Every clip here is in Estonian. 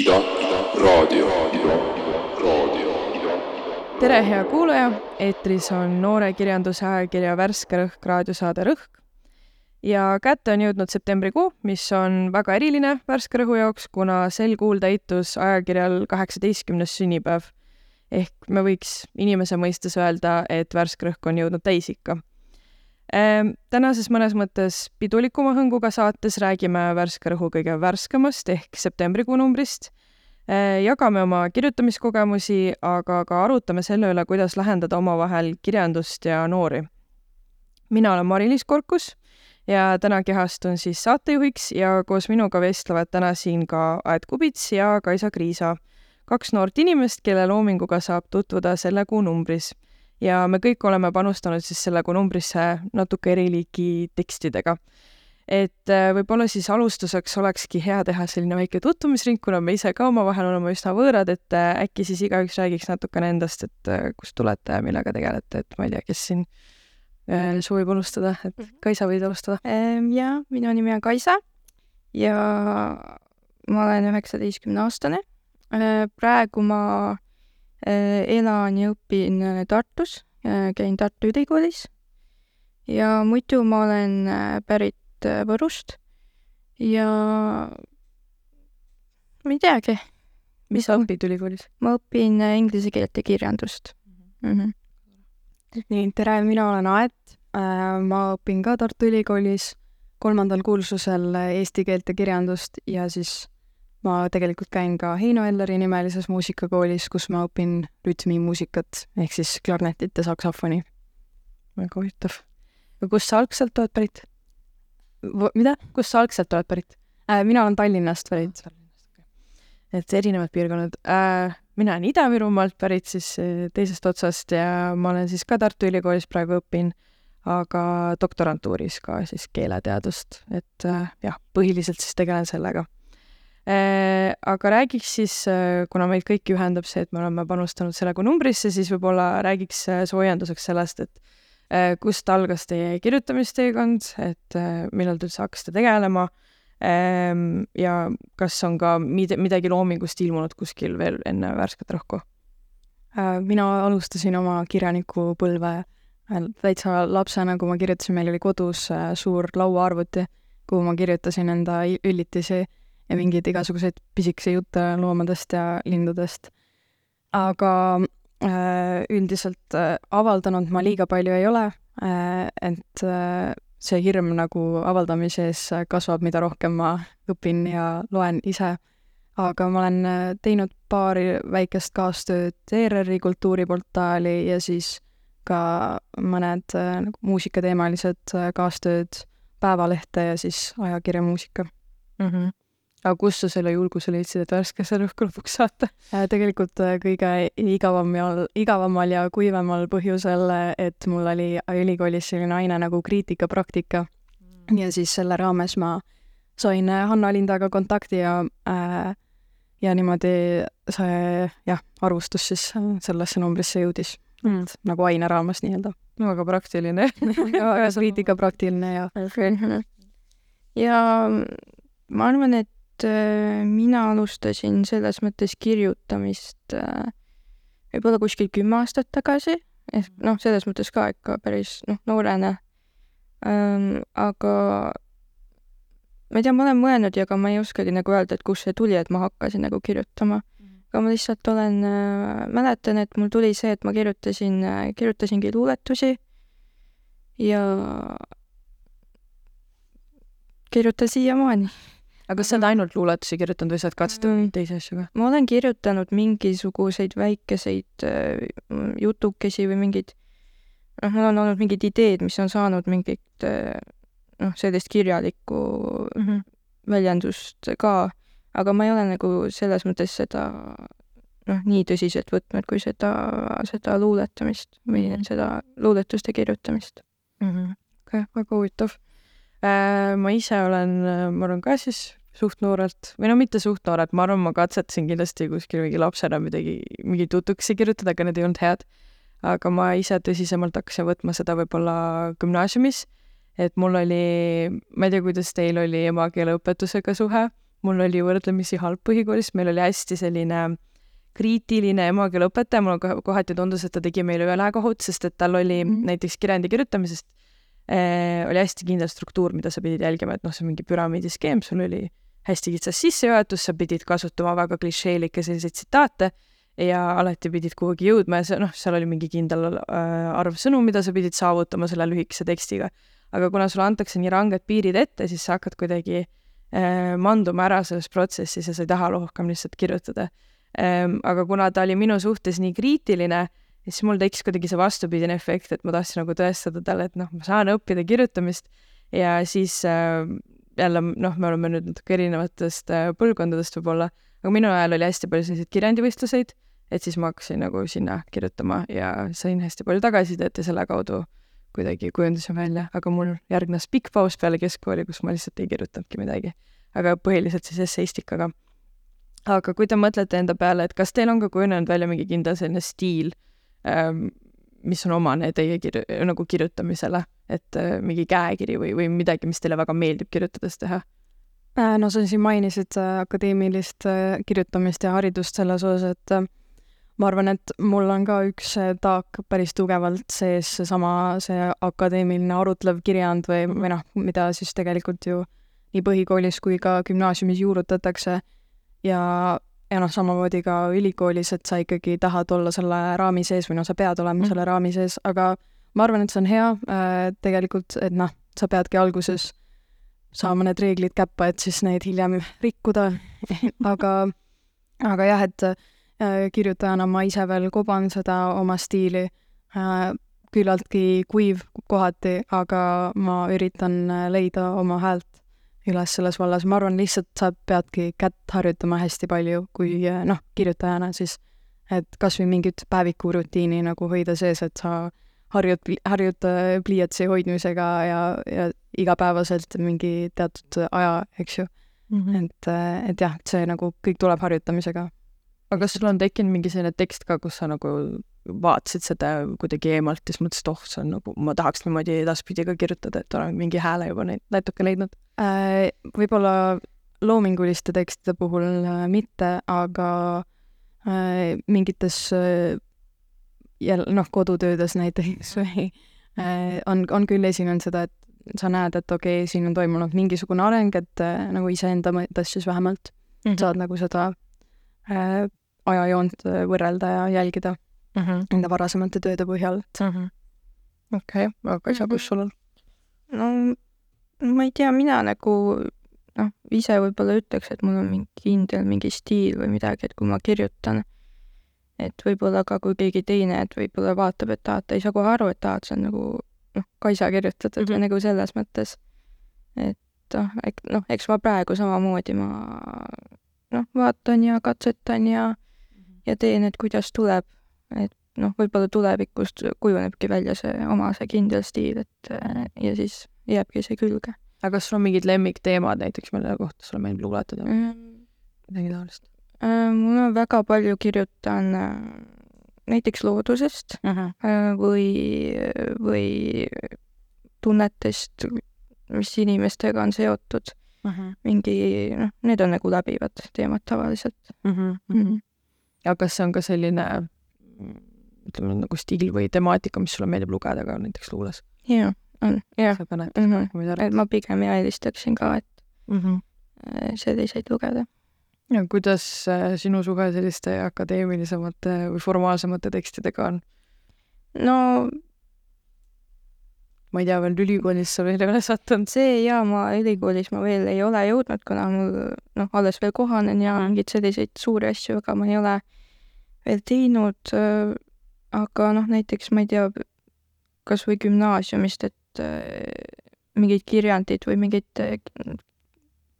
Raadio, raadio, tere, hea kuulaja, eetris on noore kirjanduse ajakirja Värske Rõhk raadiosaade Rõhk. ja kätte on jõudnud septembrikuu, mis on väga eriline Värske Rõhu jaoks, kuna sel kuul täitus ajakirjal kaheksateistkümnes sünnipäev. ehk me võiks inimese mõistes öelda, et Värske Rõhk on jõudnud täisikka tänases mõnes mõttes pidulikuma hõnguga saates räägime Värske Rõhu kõige värskemast ehk septembrikuu numbrist, ehm, jagame oma kirjutamiskogemusi, aga ka arutame selle üle, kuidas lähendada omavahel kirjandust ja noori. mina olen Mari-Liis Korkus ja täna kehastun siis saatejuhiks ja koos minuga vestlevad täna siin ka Aet Kubits ja Kaisa Kriisa, kaks noort inimest, kelle loominguga saab tutvuda selle kuu numbris ja me kõik oleme panustanud siis selle kuu numbrisse natuke eri liiki tekstidega. et äh, võib-olla siis alustuseks olekski hea teha selline väike tutvumisring, kuna me ise ka omavahel oleme üsna võõrad, et äh, äkki siis igaüks räägiks natukene endast, et äh, kust tulete ja millega tegelete, et ma ei tea, kes siin soovib alustada, et Mhm. Kaisa, võid alustada? ja minu nimi on Kaisa ja ma olen üheksateistkümne aastane. praegu ma elan ja õpin äh, Tartus, käin Tartu Ülikoolis ja muidu ma olen äh, pärit äh, Võrust ja ma ei teagi, mis sa õpid ülikoolis? ma õpin äh, inglise keelt ja kirjandust mm. -hmm. nii, tere, mina olen Aet. ma õpin ka Tartu Ülikoolis kolmandal kursusel eesti keelt ja kirjandust ja siis ma tegelikult käin ka Heino Elleri nimelises muusikakoolis, kus ma õpin rütmimuusikat ehk siis klarnetit ja saksofoni. väga huvitav. kust sa algselt oled pärit? mida? kust sa algselt oled pärit? mina olen Tallinnast pärit. et erinevad piirkonnad äh,. mina olen Ida-Virumaalt pärit siis äh, teisest otsast ja ma olen siis ka Tartu Ülikoolis praegu õpin, aga doktorantuuris ka siis keeleteadust, et äh, jah, põhiliselt siis tegelen sellega äh,. Aga räägiks siis, kuna meid kõiki ühendab see, et me oleme panustanud selle kui numbrisse, siis võib-olla räägiks soojenduseks sellest, et äh, kust algas teie kirjutamisteekond, et äh, millal te üldse hakkasite tegelema Ehm, ja kas on ka mid-, midagi loomingust ilmunud kuskil veel enne värsket rõhku? mina alustasin oma kirjanikupõlve täitsa lapsena, kui ma kirjutasin, meil oli kodus suur lauaarvuti, kuhu ma kirjutasin enda üllitisi ja mingeid igasuguseid pisikesi jutte loomadest ja lindudest. aga äh, üldiselt äh, avaldanud ma liiga palju ei ole äh,, et äh, see hirm nagu avaldamise ees kasvab, mida rohkem ma õpin ja loen ise. aga ma olen äh, teinud paari väikest kaastööd ERR-i kultuuriportaali ja siis ka mõned äh, nagu muusikateemalised äh, kaastööd Päevalehte ja siis ajakirja Muusika mm. -hmm. Aga kust sa selle julguse leidsid, et värskesse rõhku lõpuks saata? tegelikult kõige igavam ja, igavamal ja kuivamal põhjusel, et mul oli ülikoolis selline aine nagu kriitikapraktika mm. ja siis selle raames ma sain Hanna Lindaga kontakti ja äh, ja niimoodi see jah, arvustus siis sellesse numbrisse jõudis mm., nagu aine raames nii-öelda. väga praktiline väga kriitikapraktiline ja ja ma arvan, et äh, mina alustasin selles mõttes kirjutamist äh, võib-olla kuskil kümme aastat tagasi, ehk noh, selles mõttes ka ikka päris noh, noorena ähm,. aga ma ei tea, ma olen mõelnud ja ega ma ei oskagi nagu öelda, et kust see tuli, et ma hakkasin nagu kirjutama. aga ma lihtsalt olen äh,, mäletan, et mul tuli see, et ma kirjutasin äh,, kirjutasingi luuletusi ja kirjutan siiamaani. Aga kas sa oled ainult luuletusi kirjutanud või sa oled katsetanud mm. teisi asju ka? ma olen kirjutanud mingisuguseid väikeseid äh, jutukesi või mingeid, noh, mul on olnud mingid ideed, mis on saanud mingit äh, noh, sellist kirjalikku mm -hmm. väljendust ka, aga ma ei ole nagu selles mõttes seda noh, nii tõsiselt võtnud kui seda, seda luuletamist või mm -hmm. seda luuletuste kirjutamist mm. -hmm. okei okay,, väga huvitav äh,. ma ise olen, ma arvan ka siis suht noorelt või no mitte suht noorelt, ma arvan, ma katsetasin kindlasti kuskil mingi lapsena midagi, mingeid jutukesi kirjutada, aga need ei olnud head. aga ma ise tõsisemalt hakkasin võtma seda võib-olla gümnaasiumis, et mul oli, ma ei tea, kuidas teil oli emakeeleõpetusega suhe, mul oli võrdlemisi halb põhikoolis, meil oli hästi selline kriitiline emakeeleõpetaja, mulle koh- kohati tundus, et ta tegi meile ülekohut, sest et tal oli mm. -hmm. näiteks kirjandi kirjutamisest oli hästi kindel struktuur, mida sa pidid jälgima, et noh, see mingi püramiidiskeem, sul oli hästi kitsas sissejuhatus, sa pidid kasutama väga klišeelikke selliseid tsitaate ja alati pidid kuhugi jõudma ja see noh, seal oli mingi kindel äh, arv sõnu, mida sa pidid saavutama selle lühikese tekstiga. aga kuna sulle antakse nii ranged piirid ette, siis sa hakkad kuidagi äh, manduma ära selles protsessis ja sa ei taha rohkem lihtsalt kirjutada ähm,. aga kuna ta oli minu suhtes nii kriitiline, siis mul tekkis kuidagi see vastupidine efekt, et ma tahtsin nagu tõestada talle, et noh, ma saan õppida kirjutamist ja siis äh, jälle noh, me oleme nüüd natuke erinevatest äh, põlvkondadest võib-olla, aga minu ajal oli hästi palju selliseid kirjandivõistluseid, et siis ma hakkasin nagu sinna kirjutama ja sain hästi palju tagasisidet ja selle kaudu kuidagi kujundasin välja, aga mul järgnes pikk paus peale keskkooli, kus ma lihtsalt ei kirjutanudki midagi. aga põhiliselt siis esseistikaga. aga kui te mõtlete enda peale, et kas teil on ka kujunenud välja mingi kindel selline stiil, mis on omane teie kir-, nagu kirjutamisele, et äh, mingi käekiri või, või midagi, mis teile väga meeldib kirjutades teha? Äh, no sa siin mainisid äh, akadeemilist kirjutamist ja haridust selles osas, et ma arvan, et mul on ka üks taak päris tugevalt sees, seesama, see akadeemiline arutlev kirjand või, või noh, mida siis tegelikult ju nii põhikoolis kui ka gümnaasiumis juurutatakse ja, ja noh, samamoodi ka ülikoolis, et sa ikkagi tahad olla selle raami sees või noh, sa pead olema Mm. selle raami sees, aga ma arvan, et see on hea äh, tegelikult, et noh, sa peadki alguses saama need reeglid käppa, et siis neid hiljem rikkuda. Aga, aga jah, et äh, kirjutajana ma ise veel koban seda oma stiili. Äh, küllaltki kuiv kohati, aga ma üritan leida oma häält üles selles vallas, ma arvan, lihtsalt sa peadki kätt harjutama hästi palju, kui äh, noh, kirjutajana siis, et kas või mingit päevikurutiini nagu hoida sees, et sa harjud, harjud pliiatsi hoidmisega ja, ja igapäevaselt mingi teatud aja, eks ju. et, äh, et jah, et see nagu kõik tuleb harjutamisega. aga kas sul on tekkinud mingi selline tekst ka, kus sa nagu vaatasid seda kuidagi eemalt ja siis mõtlesid, oh, see on nagu, ma tahaks niimoodi edaspidi ka kirjutada, et olen mingi hääle juba neid natuke leidnud? Äh, võib-olla loominguliste tekstide puhul äh, mitte, aga äh, mingites äh, jälle noh, kodutöödes näiteks või äh, on, on küll esinenud seda, et sa näed, et okei okay,, siin on toimunud mingisugune areng, et äh, nagu iseenda mõttes siis vähemalt mm -hmm. saad nagu seda äh, ajajoont äh, võrrelda ja jälgida mm -hmm. enda varasemate tööde põhjal, et mm -hmm. okei okay., aga Kaisa, kus sul on? no ma ei tea, mina nagu noh, ise võib-olla ütleks, et mul on mingi kindel mingi stiil või midagi, et kui ma kirjutan, et võib-olla ka kui keegi teine, et võib-olla vaatab, et aa, ta ei saa kohe aru, et aa, et see on nagu noh, Kaisa kirjutatud mm -hmm. nagu selles mõttes. et noh, ek-, noh, eks ma praegu samamoodi ma noh, vaatan ja katsetan ja ja teen, et kuidas tuleb, et noh, võib-olla tulevikus kujunebki välja see oma see kindel stiil, et äh, ja siis jääbki see külge aga kas sul on mingid lemmikteemad näiteks, mille kohta sulle meeldib luuletada mm.. midagi taolist Äh, mul on väga palju kirjutan äh, näiteks loodusest uh? -huh. äh, või, või tunnetest, mis inimestega on seotud. Uh -huh. mingi, noh, need on nagu läbivad teemad tavaliselt Uh -huh. mm. -hmm. ja kas see on ka selline ütleme nagu stiil või temaatika, mis sulle meeldib lugeda ka näiteks luules? jaa, on, jah sa paned mm. -hmm. mida et ma pigem eelistaksin ka, et mm. -hmm. äh, selliseid lugeda. ja kuidas äh, sinu suhe selliste akadeemilisemate või formaalsemate tekstidega on? no ma ei tea, veel ülikoolis sa veel ei ole sattunud? see ja ma ülikoolis ma veel ei ole jõudnud, kuna mul noh, alles veel kohanen ja mingeid selliseid suuri asju väga ma ei ole veel teinud. aga noh, näiteks ma ei tea, kasvõi gümnaasiumist, et äh, mingid kirjandid või mingid äh,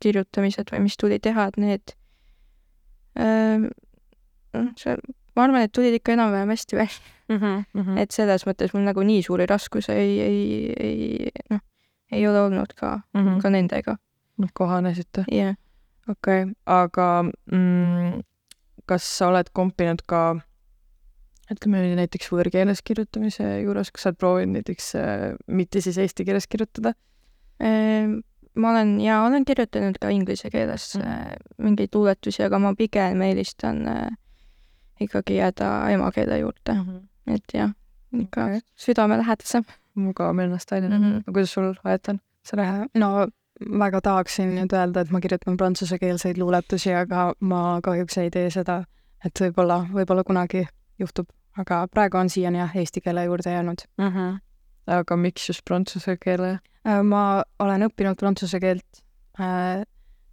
kirjutamised või mis tuli teha, et need äh, noh, see, ma arvan, et tulid ikka enam-vähem hästi välja mm. -hmm. Mm -hmm. et selles mõttes mul nagu nii suuri raskusi ei, ei, ei noh, ei ole olnud ka mm, -hmm. ka nendega. kohanesite? jah yeah.. okei okay., aga mm, kas sa oled kompinud ka ütleme näiteks võõrkeeles kirjutamise juures, kas sa oled proovinud näiteks äh, mitte siis eesti keeles kirjutada? Ehm, ma olen ja olen kirjutanud ka inglise keeles mm. mingeid luuletusi, aga ma pigem eelistan äh, ikkagi jääda emakeele juurde mm, -hmm. et jah, ikka okay. südamelähedasem mugav ennast väljendada Mhm. mm. -hmm. kuidas sul, Aetan? selle, no väga tahaksin nüüd öelda, et ma kirjutan prantsusekeelseid luuletusi, aga ma kahjuks ei tee seda. et võib-olla, võib-olla kunagi juhtub, aga praegu on siiani jah, eesti keele juurde jäänud. mm. -hmm. aga miks just prantsuse keele? Äh, ma olen õppinud prantsuse keelt,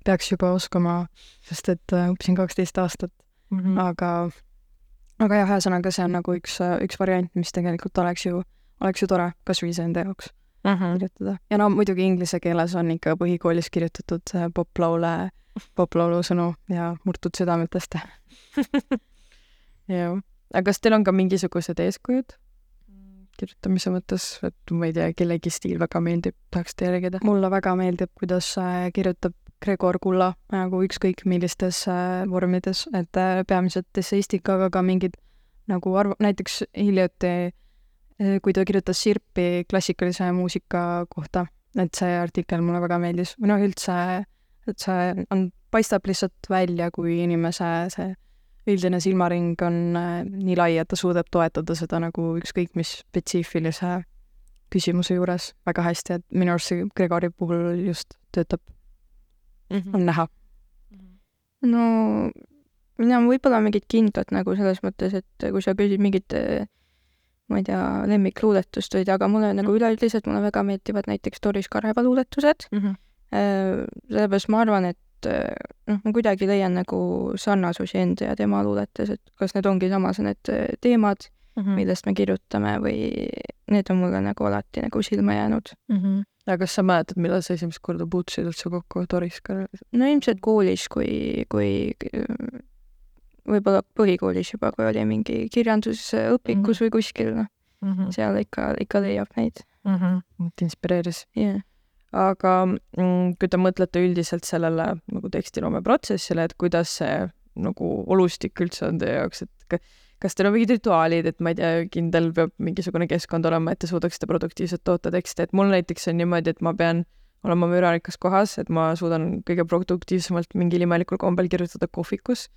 peaks juba oskama, sest et äh, õppisin kaksteist aastat, Mm -hmm. aga, aga jah, ühesõnaga see on nagu üks, üks variant, mis tegelikult oleks ju, oleks ju tore kasvõi iseenda jaoks Mm -hmm. kirjutada. ja no muidugi inglise keeles on ikka põhikoolis kirjutatud poplaule, poplaulu sõnu ja murtud südametest. jah, aga kas teil on ka mingisugused eeskujud kirjutamise mõttes, et ma ei tea, kellegi stiil väga meeldib, tahaksite järgida? mulle väga meeldib, kuidas äh, kirjutab Gregor Kulla nagu ükskõik millistes äh, vormides, et äh, peamiselt esseistika, aga ka mingid nagu arv-, näiteks hiljuti, kui ta kirjutas Sirpi klassikalise muusika kohta, et see artikkel mulle väga meeldis. Või noh, üldse, et see on, paistab lihtsalt välja, kui inimese see üldine silmaring on äh, nii lai, et ta suudab toetada seda nagu ükskõik mis spetsiifilise küsimuse juures väga hästi, et minu arust see Gregori puhul just töötab, on näha. no mina võib-olla mingit kindlat nagu selles mõttes, et kui sa küsid mingit äh, ma ei tea, lemmikluuletust või, aga mulle nagu üleüldiselt mulle väga meeldivad näiteks Doris Kareva luuletused. sellepärast ma arvan, et äh, noh, ma kuidagi leian nagu sarnasusi enda ja tema luuletes, et kas need ongi samas need äh, teemad, millest me kirjutame või need on mulle nagu alati nagu silma jäänud. aga kas sa mäletad, millal sa esimest korda puutusid üldse kokku Doriska? no ilmselt koolis, kui, kui äh, võib-olla põhikoolis juba, kui oli mingi kirjandusõpikus või kuskil, noh, seal ikka, ikka leiab neid. et inspireeris. jah, aga mm, kui te mõtlete üldiselt sellele nagu tekstiloome protsessile, et kuidas see nagu olustik üldse on teie jaoks, et ka- kas teil on mingid rituaalid, et ma ei tea, kindel peab mingisugune keskkond olema, et te suudaksite produktiivselt toota tekste, et mul näiteks on niimoodi, et ma pean olema mürarikas kohas, et ma suudan kõige produktiivsemalt mingil imelikul kombel kirjutada kohvikus.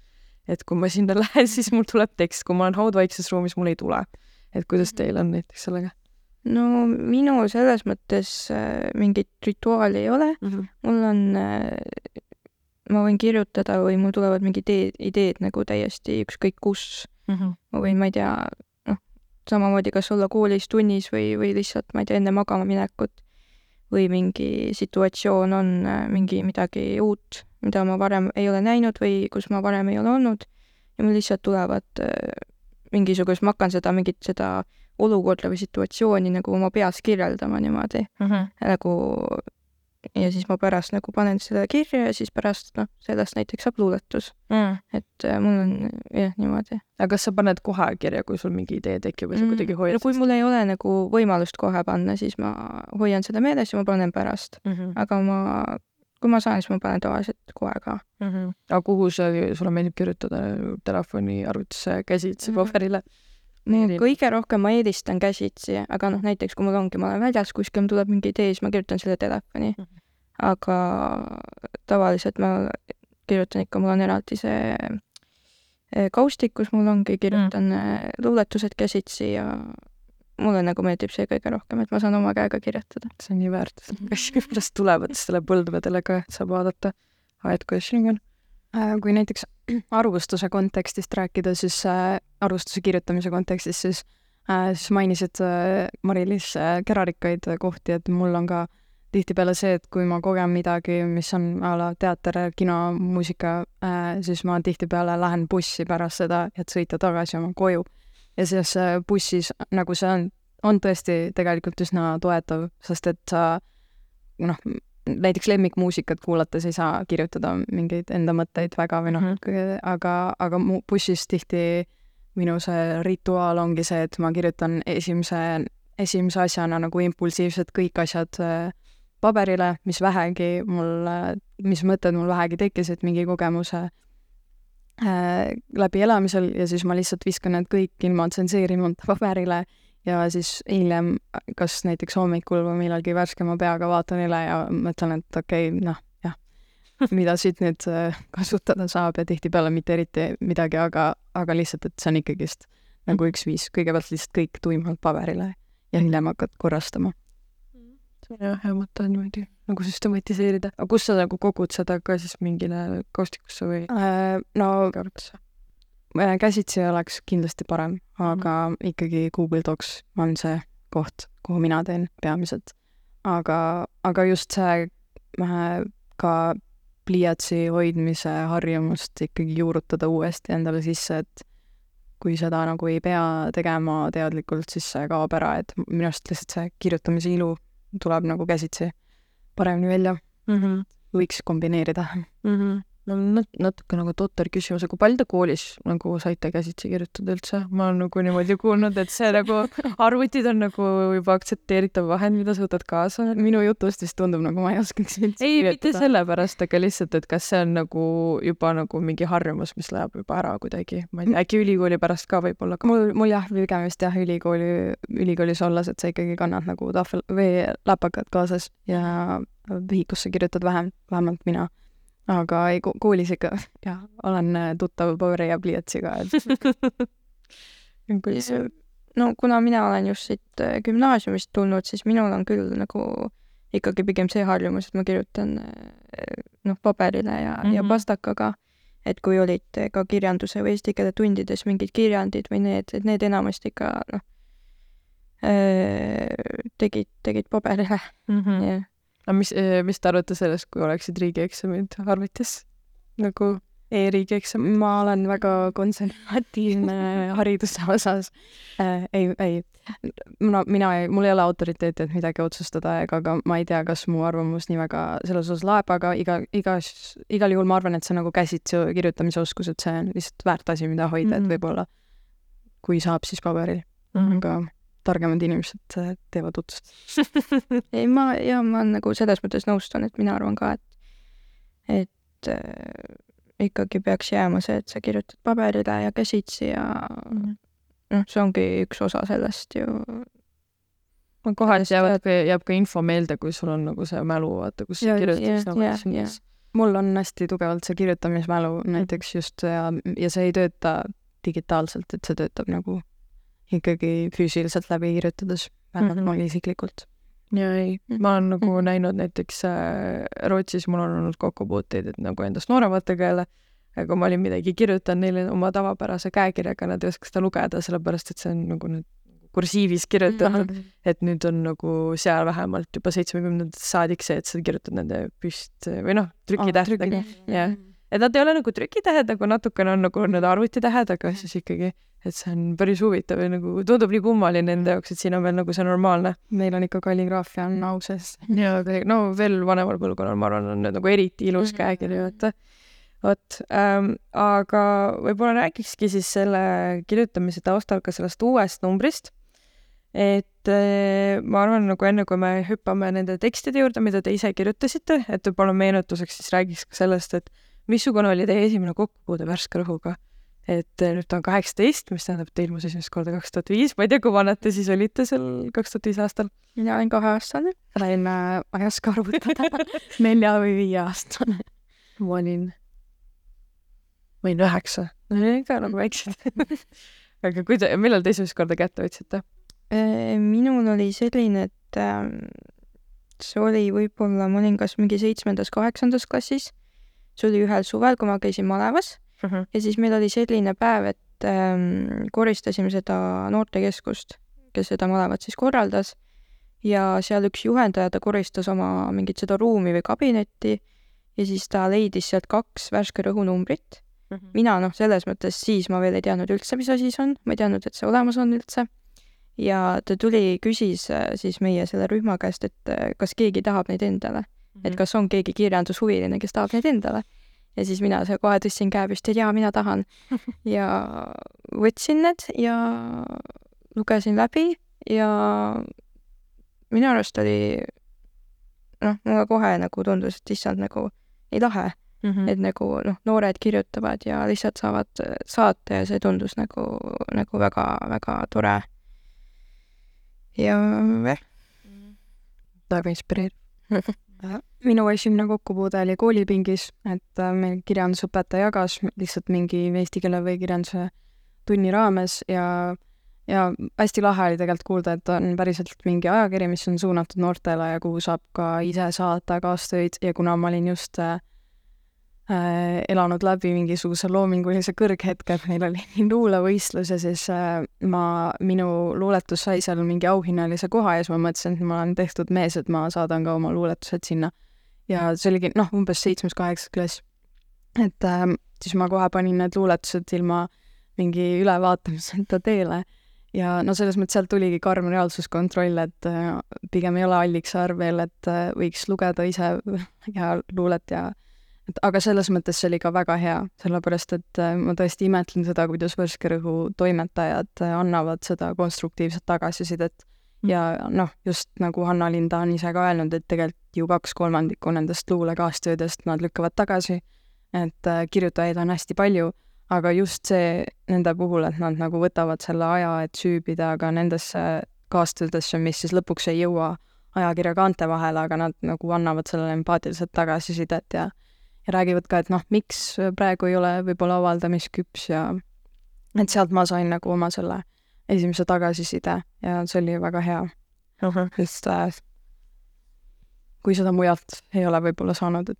Et kui ma sinna lähen, siis mul tuleb tekst, kui ma olen haudvaikses ruumis, mul ei tule. et kuidas teil on näiteks sellega no minul selles mõttes äh, mingit rituaali ei ole, mm? -hmm. mul on äh,, ma võin kirjutada või mul tulevad mingid ideed, ideed nagu täiesti ükskõik kus. Mm -hmm. ma võin, ma ei tea, noh, samamoodi kas olla koolis tunnis või, või lihtsalt, ma ei tea, enne magama minekut või mingi situatsioon on äh, mingi midagi uut, mida ma varem ei ole näinud või kus ma varem ei ole olnud ja mul lihtsalt tulevad äh, mingisugust, ma hakkan seda mingit seda olukorda või situatsiooni nagu oma peas kirjeldama niimoodi Mm -hmm. nagu ja siis ma pärast nagu panen selle kirja ja siis pärast noh, sellest näiteks saab luuletus, Mm. et äh, mul on jah niimoodi. aga kas sa paned kohe kirja, kui sul mingi idee tekib või sa kuidagi hoiad no kui mul ei ole nagu võimalust kohe panna, siis ma hoian seda meeles ja ma panen pärast, mm? -hmm. aga ma, kui ma saan, siis ma panen tavaliselt kohe ka. Mm -hmm. aga kuhu sa, sulle meeldib kirjutada telefoni, arvutisse, käsitsi, Mhm. paberile? Kõige rohkem ma eelistan käsitsi, aga noh, näiteks kui mul ongi, ma olen väljas kuskil, tuleb mingi idee, siis ma kirjutan selle telefoni Mhm.. aga tavaliselt ma kirjutan ikka, mul on eraldi see eh, kaustik, kus mul ongi, kirjutan mm. luuletused käsitsi ja mulle nagu meeldib see kõige rohkem, et ma saan oma käega kirjutada. see on nii väärtuslik, kuidas tulevatele põlvedele ka saab vaadata. et kuidas sinuga on? Äh, kui näiteks arvustuse kontekstist rääkida, siis äh, arvustuse kirjutamise kontekstis, siis äh, siis mainisid Mari-Liis kerarikkaid kohti, et mul on ka tihtipeale see, et kui ma kogen midagi, mis on a la teater, kino, muusika siis ma tihtipeale lähen bussi pärast seda, et sõita tagasi oma koju. ja siis bussis nagu see on, on tõesti tegelikult üsna toetav, sest et sa noh, näiteks lemmikmuusikat kuulates ei saa kirjutada mingeid enda mõtteid väga või noh mm. -hmm. aga, aga mu bussis tihti minu see rituaal ongi see, et ma kirjutan esimese, esimese asjana nagu impulsiivselt kõik asjad äh, paberile, mis vähegi mul, mis mõtted mul vähegi tekkisid mingi kogemuse äh, läbi elamisel ja siis ma lihtsalt viskan need kõik ilma tsenseerimata paberile ja siis hiljem, kas näiteks hommikul või millalgi värskema peaga vaatan üle ja mõtlen, et okei okay,, noh, jah, mida siit nüüd äh, kasutada saab ja tihtipeale mitte eriti midagi, aga, aga lihtsalt, et see on ikkagist nagu üks viis, kõigepealt lihtsalt kõik tuimalt paberile ja hiljem hakkad korrastama. see on jah hea mõte niimoodi nagu süstematiseerida. aga kus sa nagu kogud seda ka siis mingile kaustikusse või Äh, no käsitsi oleks kindlasti parem, aga ikkagi Google Docs on see koht, kuhu mina teen peamiselt. aga, aga just see äh, ka pliiatsi hoidmise harjumust ikkagi juurutada uuesti endale sisse, et kui seda nagu ei pea tegema teadlikult, siis see kaob ära, et minu arust lihtsalt see kirjutamise ilu tuleb nagu käsitsi paremini välja, mm? -hmm. võiks kombineerida. Mm -hmm. No nat- natuke nagu totter küsimus, aga palju te koolis nagu saite käsitsi kirjutada üldse? ma olen nagu niimoodi kuulnud, et see nagu arvutid on nagu juba aktsepteeritav vahend, mida sa võtad kaasa. minu jutust vist tundub nagu ma ei oskaks üldse ei, mitte sellepärast, aga lihtsalt, et kas see on nagu juba nagu mingi harjumus, mis läheb juba ära kuidagi, ma ei tea, äkki ülikooli pärast ka võib-olla ka. mul, mul jah, pigem vist jah, ülikooli, ülikoolis olles, et sa ikkagi kannad nagu tahvel või läpakad kaasas ja vihikusse kirjutad vähem, vähemalt mina. Aga ei, ko- koolis ikka jah, olen äh, tuttav paberi ja pliiatsiga, et no kuna mina olen just siit äh, gümnaasiumist tulnud, siis minul on küll nagu ikkagi pigem see harjumus, et ma kirjutan äh, noh, paberile ja mm, -hmm. ja Mhm. pastakaga. et kui olid ka kirjanduse või eesti keele tundides mingid kirjandid või need, et need enamasti ikka noh, tegid, tegid paberile mm. -hmm. Aga mis, mis te arvate sellest, kui oleksid riigieksamid arvutis? nagu e-riigieksam? ma olen väga konservatiivne hariduse osas äh,. ei, ei, no mina ei, mul ei ole autoriteeti, et midagi otsustada ega ka ma ei tea, kas mu arvamus nii väga selles osas laeb, aga iga, igas, igal juhul ma arvan, et see nagu käsitsi kirjutamise oskus, et see on lihtsalt väärt asi, mida hoida mm, -hmm. Mhm. et võib-olla kui saab, siis paberil mm, -hmm. aga targemad inimesed äh, teevad otsust. ei, ma, ja ma nagu selles mõttes nõustun, et mina arvan ka, et, et äh, ikkagi peaks jääma see, et sa kirjutad paberile ja käsitsi ja noh, see ongi üks osa sellest ju. no kohati jäävad ka, jääb ka info meelde, kui sul on nagu see mälu, vaata, kus sa kirjutad nagu ja, ja, mul on hästi tugevalt see kirjutamismälu näiteks just ja, ja see ei tööta digitaalselt, et see töötab nagu ikkagi füüsiliselt läbi kirjutades, vähemalt mm -hmm. mul isiklikult. ja ei, ma olen nagu mm -hmm. näinud näiteks äh, Rootsis mul on olnud kokkupuuteid, et nagu endast noorematega jälle, kui ma olin midagi kirjutanud neile oma tavapärase käekirjaga, nad ei oska seda lugeda, sellepärast et see on nagu nüüd kursiivis kirjutatud mm, -hmm. et nüüd on nagu seal vähemalt juba seitsmekümnendatest saadik see, et sa kirjutad nende püst või noh, trükitähtedega oh,, jah. Et nad ei ole nagu trükitähed, nagu natukene on nagu need arvutitähed, aga siis ikkagi et see on päris huvitav ja nagu tundub nii kummaline nende jaoks, et siin on veel nagu see normaalne. meil on ikka kalligraafia on au sees. jaa, no veel vanemal põlvkonnal, ma arvan, on need nagu eriti ilus käekiri, vaata. vot ähm,, aga võib-olla räägikski siis selle kirjutamise taustal ka sellest uuest numbrist. et äh, ma arvan, nagu enne kui me hüppame nende tekstide juurde, mida te ise kirjutasite, et võib-olla meenutuseks siis räägiks ka sellest, et missugune oli teie esimene kokkupuude värske rõhuga et nüüd ta on kaheksateist, mis tähendab, et ta ilmus esimest korda kaks tuhat viis, ma ei tea, kui vanad te siis olite seal kaks tuhat viis aastal? mina olin kaheaastane. olin äh,, ma ei oska arvutada nelja või viieaastane. ma olin, ma olin üheksa, no olin ka nagu väiksed aga kui te, millal te esimest korda kätte võtsite? minul oli selline, et äh, see oli võib-olla, ma olin kas mingi seitsmendas-kaheksandas klassis, see oli ühel suvel, kui ma käisin malevas uh -huh. ja siis meil oli selline päev, et ähm, koristasime seda noortekeskust, kes seda malevat siis korraldas ja seal üks juhendaja, ta koristas oma mingit seda ruumi või kabinetti ja siis ta leidis sealt kaks värske rõhunumbrit uh. -huh. mina noh, selles mõttes siis ma veel ei teadnud üldse, mis asi see on, ma ei teadnud, et see olemas on üldse. ja ta tuli, küsis äh, siis meie selle rühma käest, et äh, kas keegi tahab neid endale. Et kas on keegi kirjandushuviline, kes tahab neid endale ja siis mina seal kohe tõstsin käe püsti, et jaa, mina tahan. ja võtsin need ja lugesin läbi ja minu arust oli noh, mulle kohe nagu tundus, et issand, nagu nii lahe mm, -hmm. et nagu noh, noored kirjutavad ja lihtsalt saavad saata ja see tundus nagu, nagu väga-väga tore. ja jah, väga inspireeriv. minu esimene kokkupuude oli koolipingis, et äh, meil kirjandusõpetaja jagas lihtsalt mingi eesti keele või kirjanduse tunni raames ja ja hästi lahe oli tegelikult kuulda, et on päriselt mingi ajakiri, mis on suunatud noortele ja kuhu saab ka ise saata kaastöid ja kuna ma olin just äh, äh, elanud läbi mingisuguse loomingulise kõrghetke, et meil oli luulevõistlus ja siis äh, ma, minu luuletus sai seal mingi auhinnalise koha ja siis ma mõtlesin, et ma olen tehtud mees, et ma saadan ka oma luuletused sinna. ja see oligi noh, umbes seitsmes-kaheksas klass. et äh, siis ma kohe panin need luuletused ilma mingi ülevaatamiseta teele ja no selles mõttes sealt tuligi karm reaalsuskontroll, et äh, pigem ei ole Alliksaar veel, et äh, võiks lugeda ise ja luulet ja et aga selles mõttes see oli ka väga hea, sellepärast et äh, ma tõesti imetlen seda, kuidas Värske Rõhu toimetajad annavad seda konstruktiivset tagasisidet. Ja noh, just nagu Hanna-Linda on ise ka öelnud, et tegelikult ju kaks kolmandikku nendest luulekaastöödest nad lükkavad tagasi, et kirjutajaid on hästi palju aga just see nende puhul, et nad nagu võtavad selle aja, et süübida ka nendesse kaastöödesse, mis siis lõpuks ei jõua ajakirja kaante vahele, aga nad nagu annavad sellele empaatiliselt tagasisidet ja ja räägivad ka, et noh, miks praegu ei ole võib-olla avaldamisküps ja et sealt ma sain nagu oma selle esimese tagasiside ja see oli väga hea uh. -huh. sest äh, kui seda mujalt ei ole võib-olla saanud, et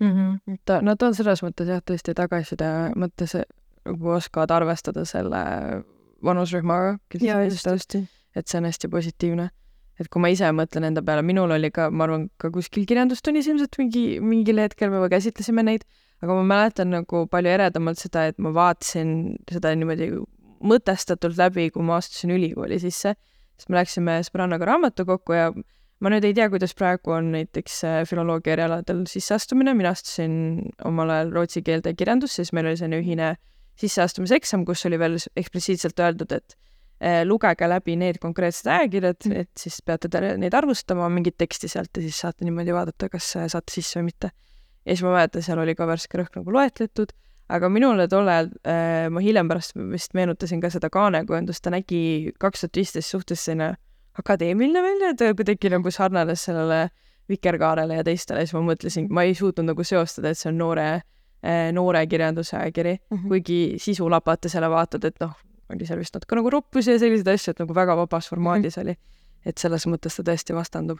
mm. -hmm. et nad on selles mõttes jah, tõesti tagasiside mõttes nagu oskavad arvestada selle vanusrühmaga. jaa, just, just. et see on hästi positiivne. Et kui ma ise mõtlen enda peale, minul oli ka, ma arvan, ka kuskil kirjandustunnis ilmselt mingi, mingil hetkel me käsitlesime neid, aga ma mäletan nagu palju eredamalt seda, et ma vaatasin seda niimoodi mõtestatult läbi, kui ma astusin ülikooli sisse, siis me läksime sõbrannaga raamatukokku ja ma nüüd ei tea, kuidas praegu on näiteks äh, filoloogia erialadel sisseastumine, mina astusin omal ajal rootsi keelde ja kirjandusse, siis meil oli selline ühine sisseastumiseksam, kus oli veel eksplitsiitselt öeldud, et lugege läbi need konkreetsed ajakirjad, mm. et siis peate te neid arvustama, mingit teksti sealt ja siis saate niimoodi vaadata, kas saate sisse või mitte. ja siis ma mäletan, seal oli ka värske rõhk nagu loetletud, aga minule tol ajal eh,, ma hiljem pärast vist meenutasin ka seda Kaane kujundust, ta nägi kaks tuhat viisteist suhtes selline akadeemiline välja, ta kuidagi nagu sarnanes sellele Vikerkaarele ja teistele, siis ma mõtlesin, ma ei suutnud nagu seostada, et see on noore, noore kirjanduse ajakiri mm, -hmm. kuigi sisu lapata selle vaatad, et noh, oli seal vist natuke nagu roppusi ja selliseid asju, et nagu väga vabas formaadis -hmm. oli. et selles mõttes ta tõesti vastandub.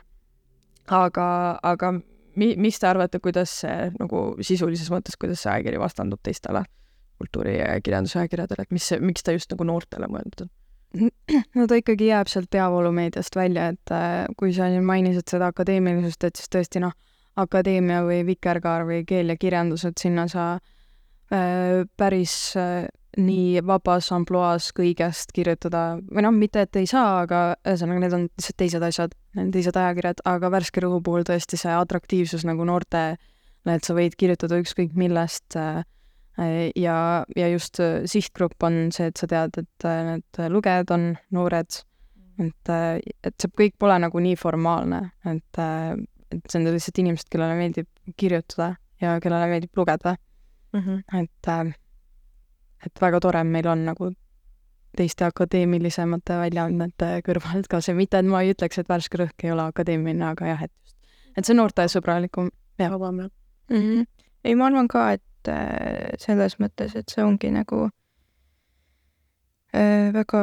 aga, aga mi-, mis te arvate, kuidas see nagu sisulises mõttes, kuidas see ajakiri vastandub teistele kultuuri- ja kirjanduse ajakirjadele, et mis, miks ta just nagu noortele mõeldud on? no ta ikkagi jääb sealt peavoolumeediast välja, et äh, kui sa mainisid seda akadeemilisust, et siis tõesti noh, akadeemia või Vikerkaar või keel ja kirjandus, et sinna sa äh, päris äh, nii vabas ampluaas kõigest kirjutada või noh, mitte et ei saa, aga ühesõnaga, need on lihtsalt teised asjad, teised ajakirjad, aga Värske Rõhu puhul tõesti see atraktiivsus nagu noortele, et sa võid kirjutada ükskõik millest äh, Äh, ja, ja just äh, sihtgrupp on see, et sa tead, et äh, need lugejad on noored, mm. et, et see kõik pole nagu nii formaalne, et, et see on lihtsalt inimesed, kellele meeldib kirjutada ja kellele meeldib lugeda mm. -hmm. et, et väga tore meil on nagu teiste akadeemilisemate väljaandmete kõrvalt ka see, mitte et ma ei ütleks, et Värske Rõhk ei ole akadeemiline, aga jah, et just, et see noortesõbralikum. vabam, jah. Mm -hmm.. ei, ma arvan ka, et äh, selles mõttes, et see ongi nagu äh, väga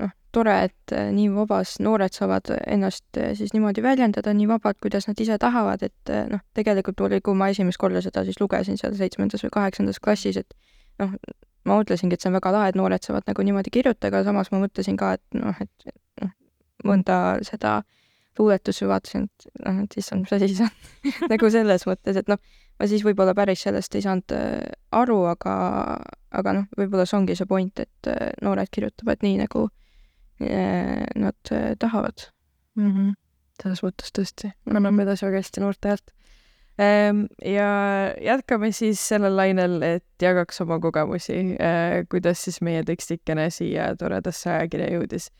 noh, tore, et äh, nii vabas noored saavad ennast siis niimoodi väljendada nii vabalt, kuidas nad ise tahavad, et noh, tegelikult oli, kui ma esimest korda seda siis lugesin seal seitsmendas või kaheksandas klassis, et noh, ma mõtlesingi, et see on väga lahe, et noored saavad nagu niimoodi kirjutada, aga samas ma mõtlesin ka, et noh, et noh, mõnda seda luuletusi vaatasin, et noh, et issand, mis asi see on nagu selles mõttes, et noh, ma siis võib-olla päris sellest ei saanud äh, aru, aga, aga noh, võib-olla see ongi see point, et äh, noored kirjutavad nii, nagu äh, nad tahavad mm. -hmm. selles mõttes tõesti, anname edasi väga hästi noorte häält. Ehm, ja jätkame siis sellel lainel, et jagaks oma kogemusi, kuidas siis meie tekstikene siia toredasse ajakirja jõudis.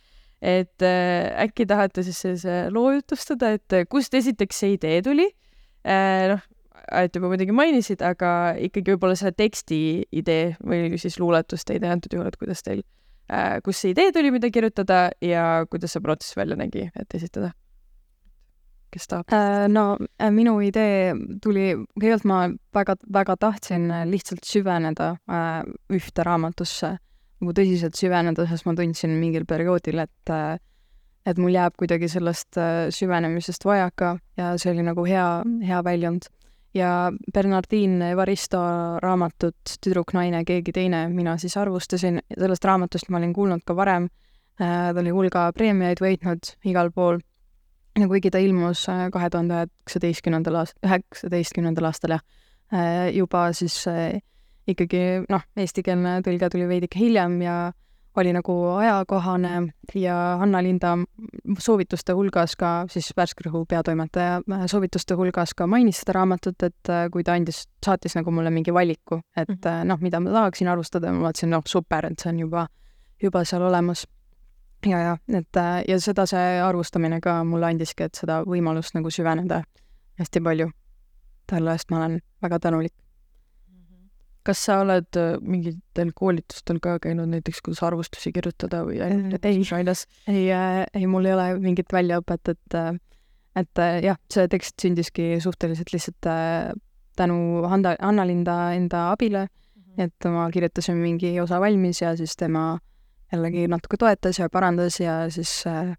et äkki tahate siis sellise loo jutustada, et kust esiteks see idee tuli? noh, Aet juba muidugi mainisid, aga ikkagi võib-olla selle teksti idee või siis luuletuste idee antud juhul, et kuidas teil kust see idee tuli, mida kirjutada ja kuidas see protsess välja nägi, et esitada? Kes tahab? Äh, no äh, minu idee tuli, kõigepealt ma väga, väga tahtsin lihtsalt süveneda ühte raamatusse, nagu tõsiselt süveneda, sest ma tundsin mingil perioodil, et et mul jääb kuidagi sellest süvenemisest vajaka ja see oli nagu hea, hea väljund. Ja Bernardin Evaristo raamatut Tüdruk, naine, keegi teine mina siis arvustasin, sellest raamatust ma olin kuulnud ka varem, äh, ta oli hulga preemiaid võitnud igal pool ja kuigi ta ilmus äh, kahe tuhande üheksateistkümnendal aast-, üheksateistkümnendal aastal jah, äh, juba siis ikkagi noh, eestikeelne tõlge tuli veidike hiljem ja oli nagu ajakohane ja Anna-Linda soovituste hulgas ka, siis Värske Rõhu peatoimetaja äh, soovituste hulgas ka mainis seda raamatut, et äh, kui ta andis, saatis nagu mulle mingi valiku, et mm -hmm. noh, mida ma tahaksin arvustada, ma vaatasin, noh, super, et see on juba, juba seal olemas. Ja, ja, et ja seda see arvustamine ka mulle andiski, et seda võimalust nagu süveneda hästi palju. talle eest ma olen väga tänulik. Kas sa oled äh, mingitel koolitustel ka käinud näiteks, kuidas arvustusi kirjutada või ainult ei, ei, äh, ei, mul ei ole mingit väljaõpet, et äh, et jah, see tekst sündiski suhteliselt lihtsalt tänu Handa, Anna-Linda enda abile. -hmm. et ma kirjutasin mingi osa valmis ja siis tema jällegi natuke toetas ja parandas ja siis äh,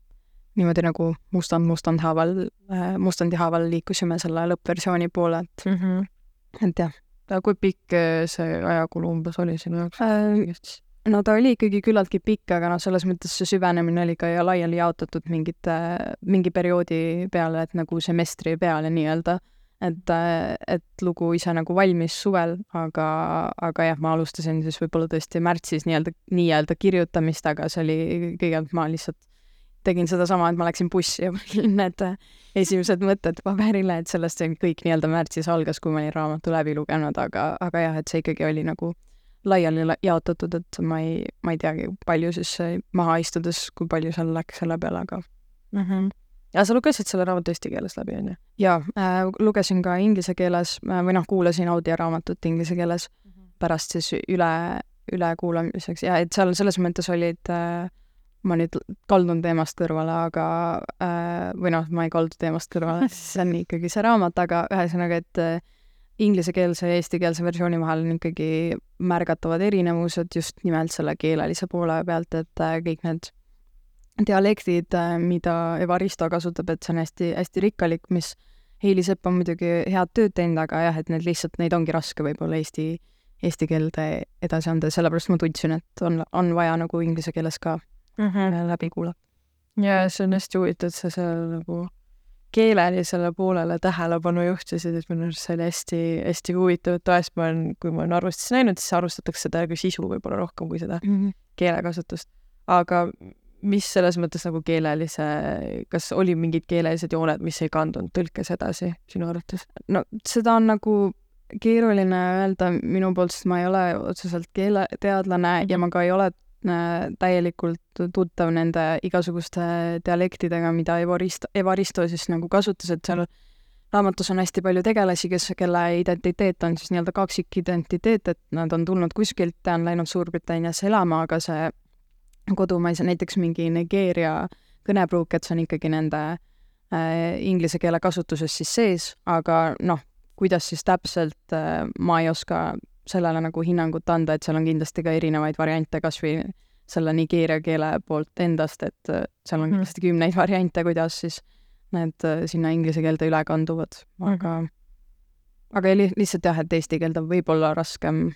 niimoodi nagu mustand mustand haaval äh,, mustandi haaval liikusime selle lõppversiooni poole, et mm, -hmm. et jah aga kui pikk eh, see ajakulu umbes oli sinu jaoks äh,? no ta oli ikkagi küllaltki pikk, aga noh, selles mõttes see süvenemine oli ka laiali jaotatud mingite, mingi perioodi peale, et nagu semestri peale nii-öelda. Et, et lugu ise nagu valmis suvel, aga, aga jah, ma alustasin siis võib-olla tõesti märtsis nii-öelda, nii-öelda kirjutamist, aga see oli, kõigepealt ma lihtsalt tegin sedasama, et ma läksin bussi ja panin need esimesed mõtted paberile, et sellest see kõik nii-öelda märtsis algas, kui ma olin raamatu läbi lugenud, aga, aga jah, et see ikkagi oli nagu laiali jaotatud, et ma ei, ma ei teagi, palju siis maha istudes, kui palju seal läks selle peale, aga mm. -hmm. Ja sa lugesid selle raamatu eesti keeles läbi, on ju? jaa äh,, lugesin ka inglise keeles äh, või noh, kuulasin audioraamatut inglise keeles mm -hmm. pärast siis üle, ülekuulamiseks ja et seal selles mõttes olid äh, ma nüüd kaldun teemast kõrvale, aga äh, või noh, ma ei kaldu teemast kõrvale, see on ikkagi see raamat, aga ühesõnaga, et äh, inglisekeelse ja eestikeelse versiooni vahel on ikkagi märgatavad erinevused just nimelt selle keelelise poole pealt, et äh, kõik need dialektid, äh, mida Evaristo kasutab, et see on hästi-hästi rikkalik, mis Heili Sepp on muidugi head tööd teinud, aga jah, et need lihtsalt, neid ongi raske võib-olla eesti, eesti keelde edasi anda ja sellepärast ma tundsin, et on, on vaja nagu inglise keeles ka mm -hmm. läbi kuulata. ja see on hästi huvitav, et sa seal nagu keelelisele poolele tähelepanu juhtisid, et minu arust see oli hästi-hästi huvitav, et vahest ma olen, kui ma olen arvustusi näinud, siis arvustatakse seda kui sisu võib-olla rohkem kui seda mm -hmm. keelekasutust. aga mis selles mõttes nagu keelelise, kas oli mingid keelelised jooned, mis ei kandunud tõlkes edasi sinu arvates? no seda on nagu keeruline öelda minu poolt, sest ma ei ole otseselt keeleteadlane -hmm. ja ma ka ei ole Äh, täielikult tuttav nende igasuguste dialektidega, mida Evaristo, Evaristo siis nagu kasutas, et seal raamatus on hästi palju tegelasi, kes, kelle identiteet on siis nii-öelda kaksikidentiteet, et nad on tulnud kuskilt ja on läinud Suurbritanniasse elama, aga see kodumaise, näiteks mingi Nigeeria kõnepruuk, et see on ikkagi nende äh, inglise keele kasutuses siis sees, aga noh, kuidas siis täpselt äh,, ma ei oska sellele nagu hinnangut anda, et seal on kindlasti ka erinevaid variante, kas või selle nigeeria keele poolt endast, et äh, seal on mhm. kindlasti kümneid variante, kuidas siis need äh, sinna inglise keelde üle kanduvad, aga mm, -hmm. aga li lihtsalt jah, et eesti keelde võib olla raskem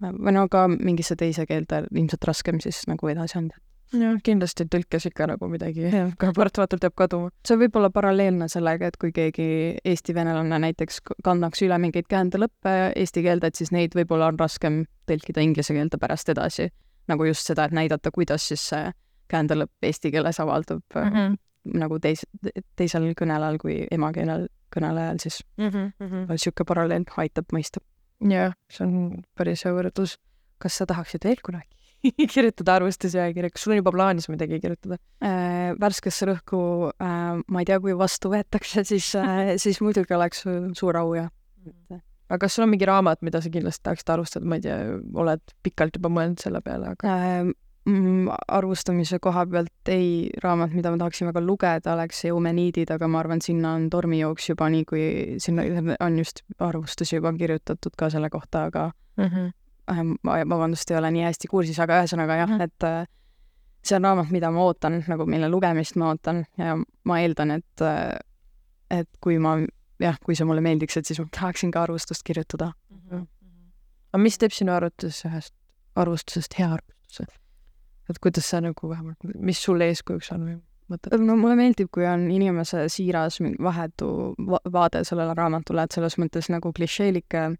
või no ka mingisse teise keelde ilmselt raskem siis nagu edasi anda jah, kindlasti tõlkes ikka nagu midagi ka paratamatult jääb kaduma. see võib olla paralleelne sellega, et kui keegi eesti venelane näiteks kannaks üle mingeid käändelõppe eesti keelde, et siis neid võib-olla on raskem tõlkida inglise keelde pärast edasi. nagu just seda, et näidata, kuidas siis see käändelõpp eesti keeles avaldub mm -hmm. nagu teis-, teisel kõnelejal kui emakeelel kõnelejal siis mm. -hmm. niisugune paralleel aitab mõista. Jah, see on päris hea võrdlus. kas sa tahaksid veel kunagi kirjutada arvustusajakirja, kas sul on juba plaanis midagi kirjutada äh,? värskesse rõhku äh,, ma ei tea, kui vastu võetakse, siis äh,, siis muidugi oleks suur au ja. aga kas sul on mingi raamat, mida sa kindlasti tahaksid arvustada, ma ei tea, oled pikalt juba mõelnud selle peale, aga äh,? Mm, arvustamise koha pealt ei, raamat, mida ma tahaksin väga lugeda, oleks Eumeniidid, aga ma arvan, sinna on tormijooks juba nii, kui sinna on just arvustusi juba kirjutatud ka selle kohta, aga mm. -hmm. ma, vabandust, ei ole nii hästi kursis, aga ühesõnaga jah, et äh, see on raamat, mida ma ootan, nagu mille lugemist ma ootan ja ma eeldan, et, äh, et kui ma jah, kui see mulle meeldiks, et siis ma tahaksin ka arvustust kirjutada mm. -hmm. aga mis teeb sinu arvates ühest arvustusest hea arvustuse? Et kuidas sa nagu vähemalt, mis sulle eeskujuks on või mõtled? no mulle meeldib, kui on inimese siiras vahetu va vaade sellele raamatule, et selles mõttes nagu klišeelikke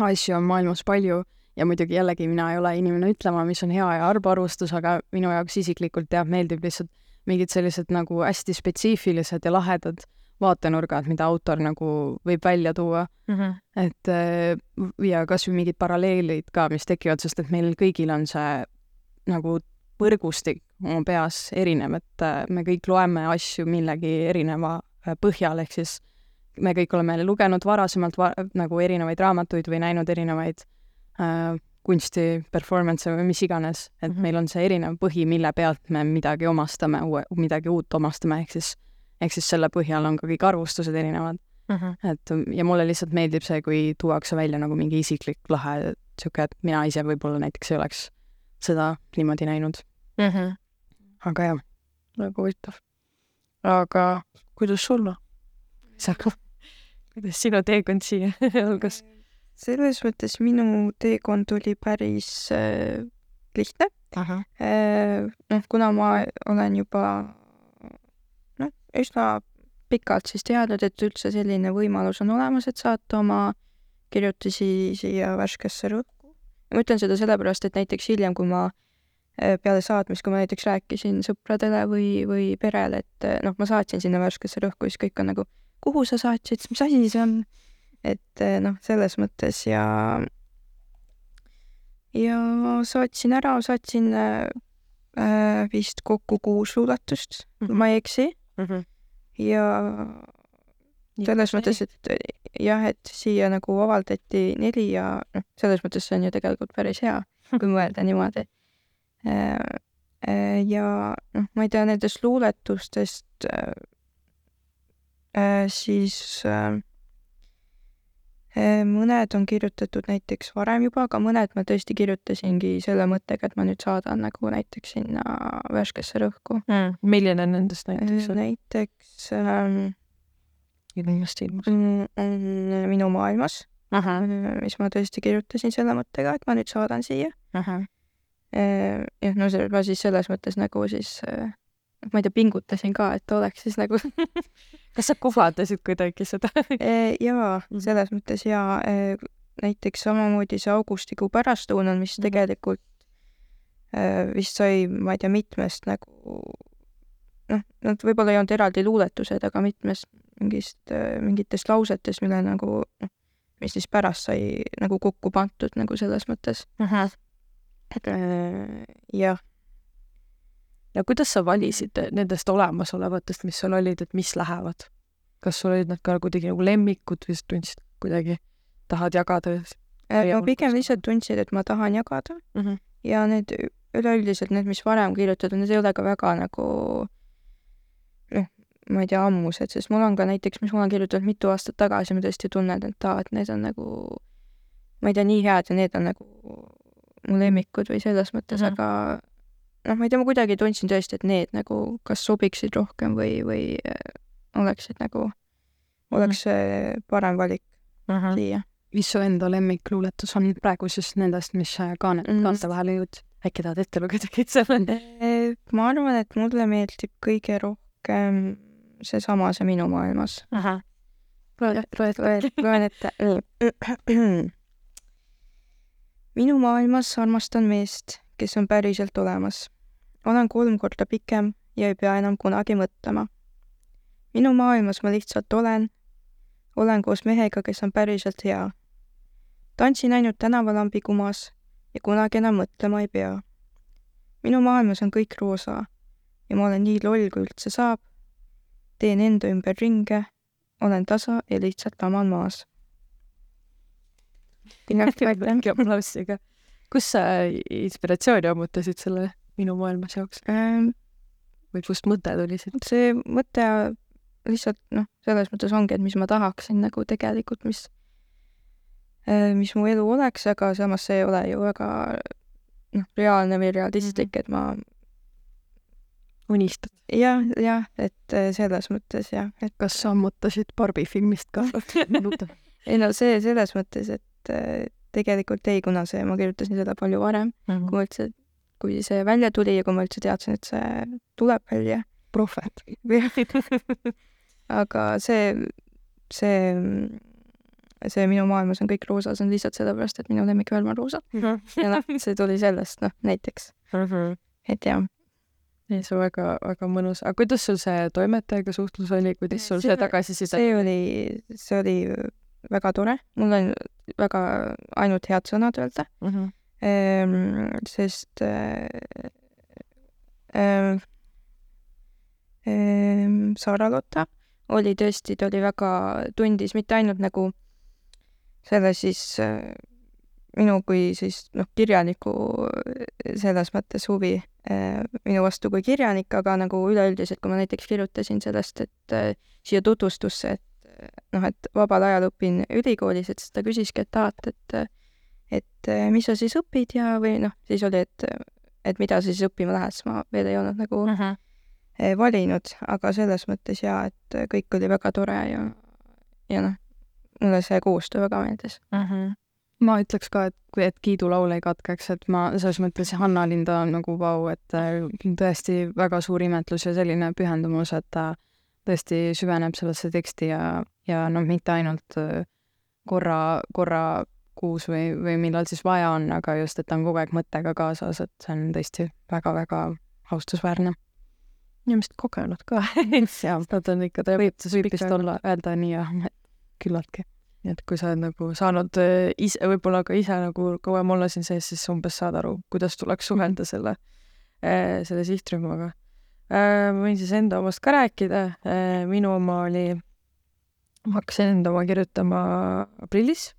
asju on maailmas palju ja muidugi jällegi mina ei ole inimene ütlema, mis on hea ja halb arvustus, aga minu jaoks isiklikult jah, meeldib lihtsalt mingid sellised nagu hästi spetsiifilised ja lahedad vaatenurgad, mida autor nagu võib välja tuua mm. -hmm. et äh, ja kasvõi mingid paralleelid ka, mis tekivad, sest et meil kõigil on see nagu võrgustik oma peas erinev, et äh, me kõik loeme asju millegi erineva äh, põhjal, ehk siis me kõik oleme lugenud varasemalt va nagu erinevaid raamatuid või näinud erinevaid äh, kunsti, performance'e või mis iganes, et mm -hmm. meil on see erinev põhi, mille pealt me midagi omastame, uue, midagi uut omastame, ehk siis ehk siis selle põhjal on ka kõik arvustused erinevad mm. -hmm. et ja mulle lihtsalt meeldib see, kui tuuakse välja nagu mingi isiklik lahe niisugune, et mina ise võib-olla näiteks ei oleks seda niimoodi näinud mm. -hmm. aga jah. väga huvitav. aga kuidas sul sa, kuidas sinu teekond siia algas? selles mõttes minu teekond oli päris äh, lihtne. Äh, noh, kuna ma olen juba üsna pikalt siis teadnud, et üldse selline võimalus on olemas, et saata oma kirjutisi siia värskesse. Ma ütlen seda sellepärast, et näiteks hiljem, kui ma äh, peale saatmist, kui ma näiteks rääkisin sõpradele või, või perele, et äh, noh, ma saatsin sinna värskesse rõhku, siis kõik on nagu, kuhu sa saatsid, mis asi see on? et äh, noh, selles mõttes ja ja saatsin ära, saatsin äh, vist kokku kuus luuletust mm, -hmm. ma ei eksi mm. -hmm. ja selles mõttes, et jah, et siia nagu avaldati neli ja noh, selles mõttes see on ju tegelikult päris hea, kui mõelda niimoodi. Äh, äh, ja noh, ma ei tea, nendest luuletustest äh, siis mõned on kirjutatud näiteks varem juba, aga mõned ma tõesti kirjutasingi selle mõttega, et ma nüüd saadan nagu näiteks sinna värskesse rõhku mm.. milline nendest näiteks on? näiteks ähm, ilmast ilmus mm,? minu maailmas, mis ma tõesti kirjutasin selle mõttega, et ma nüüd saadan siia. jah, no see, ma siis selles mõttes nagu siis äh, ma ei tea, pingutasin ka, et oleks siis nagu kas sa kohatasid kuidagi seda jaa, mhm. selles mõttes jaa, näiteks samamoodi see augustikuu pärastlõunal, mis mhm. tegelikult vist sai, ma ei tea, mitmest nagu noh, nad võib-olla ei olnud eraldi luuletused, aga mitmest mingist, mingitest lausetest, mille nagu noh, mis siis pärast sai nagu kokku pandud nagu selles mõttes. jah ja kuidas sa valisid nendest olemasolevatest, mis sul olid, et mis lähevad? kas sul olid nad ka kuidagi nagu lemmikud või sa tundsid kuidagi, tahad jagada? Äh, ma pigem lihtsalt tundsin, et ma tahan jagada mm -hmm. ja need üleüldiselt need, mis varem kirjutatud, need ei ole ka väga nagu noh, ma ei tea, ammused, sest mul on ka näiteks, mis mul on kirjutatud mitu aastat tagasi, ma tõesti tunnen, et aa, et need on nagu ma ei tea, nii head ja need on nagu mu lemmikud või selles mõttes mm, -hmm. aga noh, ma ei tea, ma kuidagi tundsin tõesti, et need nagu kas sobiksid rohkem või, või äh, oleksid nagu, oleks see parem valik mm -hmm. siia. mis su enda lemmikluuletus on praegusest nendest, mis kaane mm., kaante vahele jõudsid? äkki tahad ette lugeda kõik selle? Äh, ma arvan, et mulle meeldib kõige rohkem seesama, see Minu maailmas. loen ette. minu maailmas armastan meest, kes on päriselt olemas olen kolm korda pikem ja ei pea enam kunagi mõtlema. minu maailmas ma lihtsalt olen, olen koos mehega, kes on päriselt hea. tantsin ainult tänavalambi kumas ja kunagi enam mõtlema ei pea. minu maailmas on kõik roosa ja ma olen nii loll, kui üldse saab. Teen enda ümber ringe, olen tasa ja lihtsalt laman maas. mingi aplausiga. kus sa inspiratsiooni ammutasid sellele? minu maailmas jaoks ähm, või kust mõte tuli see? see mõte lihtsalt noh, selles mõttes ongi, et mis ma tahaksin nagu tegelikult, mis, mis mu elu oleks, aga samas see ei ole ju väga noh, reaalne või realistlik, et ma unistad? jah, jah, et selles mõttes jah, et kas sammutasid Barbi filmist ka ei no see selles mõttes, et tegelikult ei, kuna see, ma kirjutasin seda palju varem mm, -hmm. kui ma üldse, kui see välja tuli ja kui ma üldse teadsin, et see tuleb välja. prohvet aga see, see, see minu maailmas on kõik roosa, see on lihtsalt sellepärast, et minu lemmikvärv on roosa mm. -hmm. ja noh, see tuli sellest, noh, näiteks mm. -hmm. et jah ei, see väga, väga mõnus. aga kuidas sul see toimetajaga suhtlus oli, kuidas sul see, see tagasiside? see oli, see oli väga tore, mul on väga ainult head sõnad öelda mm. -hmm. Ehm, sest äh, äh, äh, Sara-Lotta oli tõesti, ta oli väga, tundis mitte ainult nagu selle siis äh, minu kui siis noh, kirjaniku selles mõttes huvi äh, minu vastu kui kirjanik, aga nagu üleüldiselt, kui ma näiteks kirjutasin sellest, et äh, siia tutvustusse, et noh, et vabal ajal õpin ülikoolis, et siis ta küsiski, et aa, et, et et mis sa siis õpid ja, või noh, siis oli, et, et mida sa siis õppima lähed, siis ma veel ei olnud nagu uh -huh. valinud, aga selles mõttes jaa, et kõik oli väga tore ja, ja noh, mulle see koostöö väga meeldis uh. -huh ma ütleks ka, et, et kiidulaul ei katkeks, et ma selles mõttes Hanna Linda on nagu vau, et tõesti väga suur imetlus ja selline pühendumus, et ta tõesti süveneb sellesse teksti ja, ja noh, mitte ainult äh, korra, korra kuus või, või millal siis vaja on, aga just, et ta on kogu aeg mõttega kaasas, et see on tõesti väga-väga austusväärne. ja vist kogenud ka jah, nad on ikka, võib, võib vist olla, öelda nii jah, küllaltki. Nii et kui sa oled nagu saanud äh, ise, võib-olla ka ise nagu kauem olla siin sees, siis umbes saad aru, kuidas tuleks suhelda selle, äh, selle sihtrühmaga. Ma võin siis enda omast ka rääkida, minu oma oli ma hakkasin enda oma kirjutama aprillis.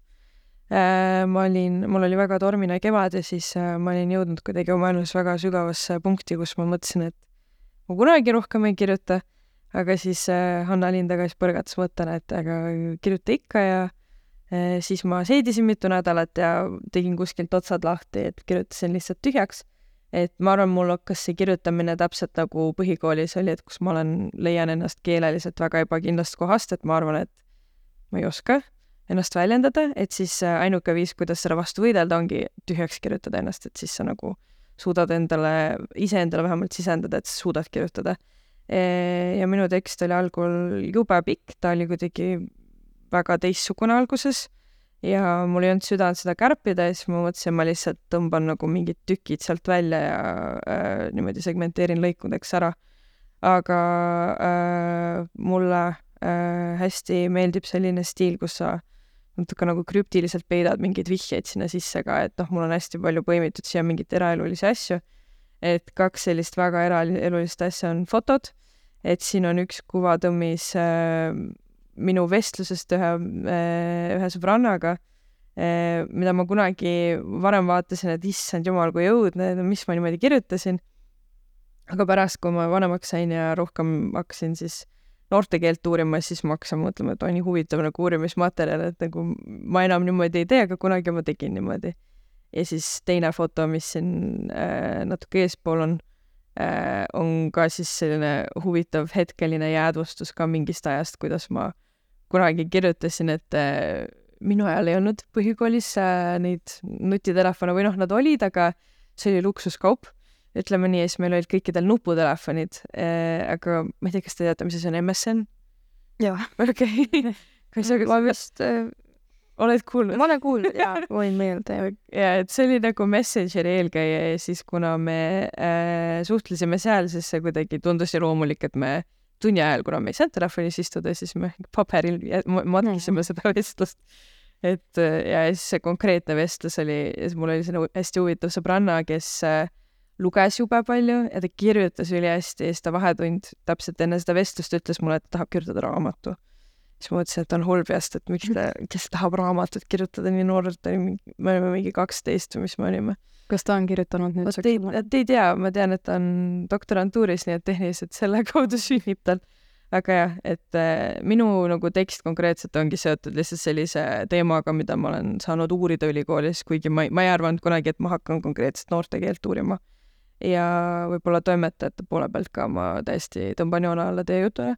Äh, ma olin, mul oli väga tormine kevad ja siis äh, ma olin jõudnud kuidagi oma elus väga sügavasse punkti, kus ma mõtlesin, et ma kunagi rohkem ei kirjuta, aga siis äh, Hanna Lind tagasi põrgatas mõttele, et aga kirjuta ikka ja siis ma seedisin mitu nädalat ja tegin kuskilt otsad lahti, et kirjutasin lihtsalt tühjaks. et ma arvan, mul hakkas see kirjutamine täpselt nagu põhikoolis oli, et kus ma olen, leian ennast keeleliselt väga ebakindlast kohast, et ma arvan, et ma ei oska ennast väljendada, et siis äh, ainuke viis, kuidas selle vastu võidelda, ongi tühjaks kirjutada ennast, et siis sa nagu suudad endale, iseendale vähemalt sisendada, et sa suudad kirjutada. E, ja minu tekst oli algul jube pikk, ta oli kuidagi väga teistsugune alguses ja mul ei olnud südant seda kärpida ja siis ma mõtlesin, ma lihtsalt tõmban nagu mingid tükid sealt välja ja äh, niimoodi segmenteerin lõikudeks ära. aga äh, mulle äh, hästi meeldib selline stiil, kus sa natuke nagu krüptiliselt peidad mingeid vihjeid sinna sisse ka, et noh, mul on hästi palju põimitud siia mingeid eraelulisi asju. Et kaks sellist väga eraelulist asja on fotod, et siin on üks kuva tõmmis äh, minu vestlusest ühe äh,, ühe sõbrannaga äh,, mida ma kunagi varem vaatasin, et issand jumal, kui õudne, mis ma niimoodi kirjutasin. aga pärast, kui ma vanemaks sain ja rohkem hakkasin siis noortekeelt uurima, siis ma hakkasin mõtlema, et oi nii huvitav nagu uurimismaterjal, et nagu ma enam niimoodi ei tee, aga kunagi ma tegin niimoodi. Ja siis teine foto, mis siin äh, natuke eespool on äh,, on ka siis selline huvitav hetkeline jäädvustus ka mingist ajast, kuidas ma kunagi kirjutasin, et äh, minu ajal ei olnud põhikoolis äh, neid nutitelefone või noh, nad olid, aga see oli luksuskaup ütleme nii, siis meil olid kõikidel nuputelefonid äh,, aga ma ei tea, kas te teate, mis asi on MSN? jah. okei okay. ma vist äh, oled kuulnud? ma olen kuulnud jaa, võin meelde. ja et see oli nagu Messengeri eelkäija ja siis kuna me äh, suhtlesime seal, siis see kuidagi tundus nii loomulik, et me tunni ajal, kuna me ei saanud telefonis istuda, siis me paberil matkisime seda vestlust. et äh, ja siis see konkreetne vestlus oli, mul oli selline hästi huvitav sõbranna, kes äh, luges jube palju ja ta kirjutas ülihästi ja siis ta vahetund täpselt enne seda vestlust ütles mulle, et ta tahab kirjutada raamatu. Siis ma mõtlesin, et on hull peast, et miks ta, kes tahab raamatut kirjutada nii noorelt, me olime mingi kaksteist või mis me olime. kas ta on kirjutanud nüüd? vot ei, ei tea, ma tean, et ta on doktorantuuris, nii et tehniliselt selle kaudu sünnib tal. aga jah, et äh, minu nagu tekst konkreetselt ongi seotud lihtsalt sellise teemaga, mida ma olen saanud uurida ülikoolis, kuigi ma ei, ma ei arvanud kunagi, et ma hakkan konkreetselt noorte keelt uurima. ja võib-olla toimetajate poole pealt ka ma täiesti tõmban joone alla teie jutule,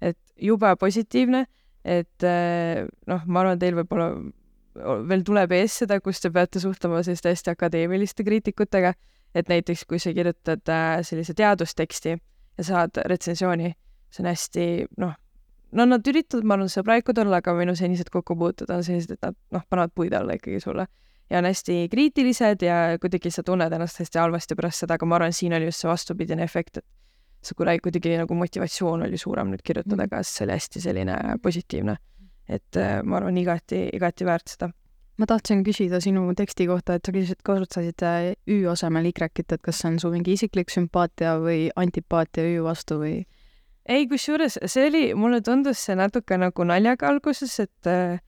et jube positiivne et eh, noh, ma arvan, teil võib-olla veel tuleb ees seda, kus te peate suhtlema selliste hästi akadeemiliste kriitikutega, et näiteks kui sa kirjutad äh, sellise teadusteksti ja saad retsensiooni, see on hästi noh, no nad üritavad, ma arvan, sõbralikud olla, aga minu senised kokkupuuted on sellised, et nad noh, panevad puid alla ikkagi sulle. Ja on hästi kriitilised ja kuidagi sa tunned ennast hästi halvasti pärast seda, aga ma arvan, siin oli just see vastupidine efekt, et see kuidagi, kuidagi nagu motivatsioon oli suurem nüüd kirjutada Mhm. ka, sest see oli hästi selline positiivne. et äh, ma arvan, igati, igati väärt seda. ma tahtsin küsida sinu teksti kohta, et sa lihtsalt kasutasid äh, Ü asemel Y-it, et kas see on su mingi isiklik sümpaatia või antipaatia Ü vastu või? ei, kusjuures see oli, mulle tundus see natuke nagu naljaga alguses, et äh,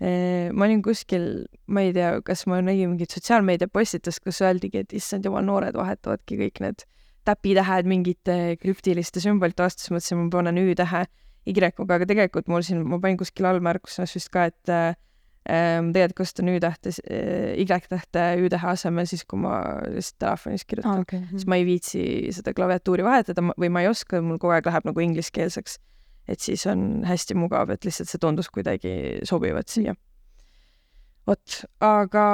eh, ma olin kuskil, ma ei tea, kas ma nägin mingit sotsiaalmeedia postitust, kus öeldigi, et issand jumal, noored vahetavadki kõik need täpitähed mingite krüptiliste sümbolite vastu, siis mõtlesin, ma panen Ü-tähe Y-ga, aga tegelikult mul siin, ma panin kuskil allmärkuses vist ka, et äh, tegelikult kasutan Ü-tähte äh,, Y-tähte Ü-tähe asemel siis, kui ma lihtsalt telefonis kirjutan okei siis ma ei viitsi seda klaviatuuri vahetada või ma ei oska, mul kogu aeg läheb nagu ingliskeelseks. et siis on hästi mugav, et lihtsalt see tundus kuidagi sobivat siia. vot, aga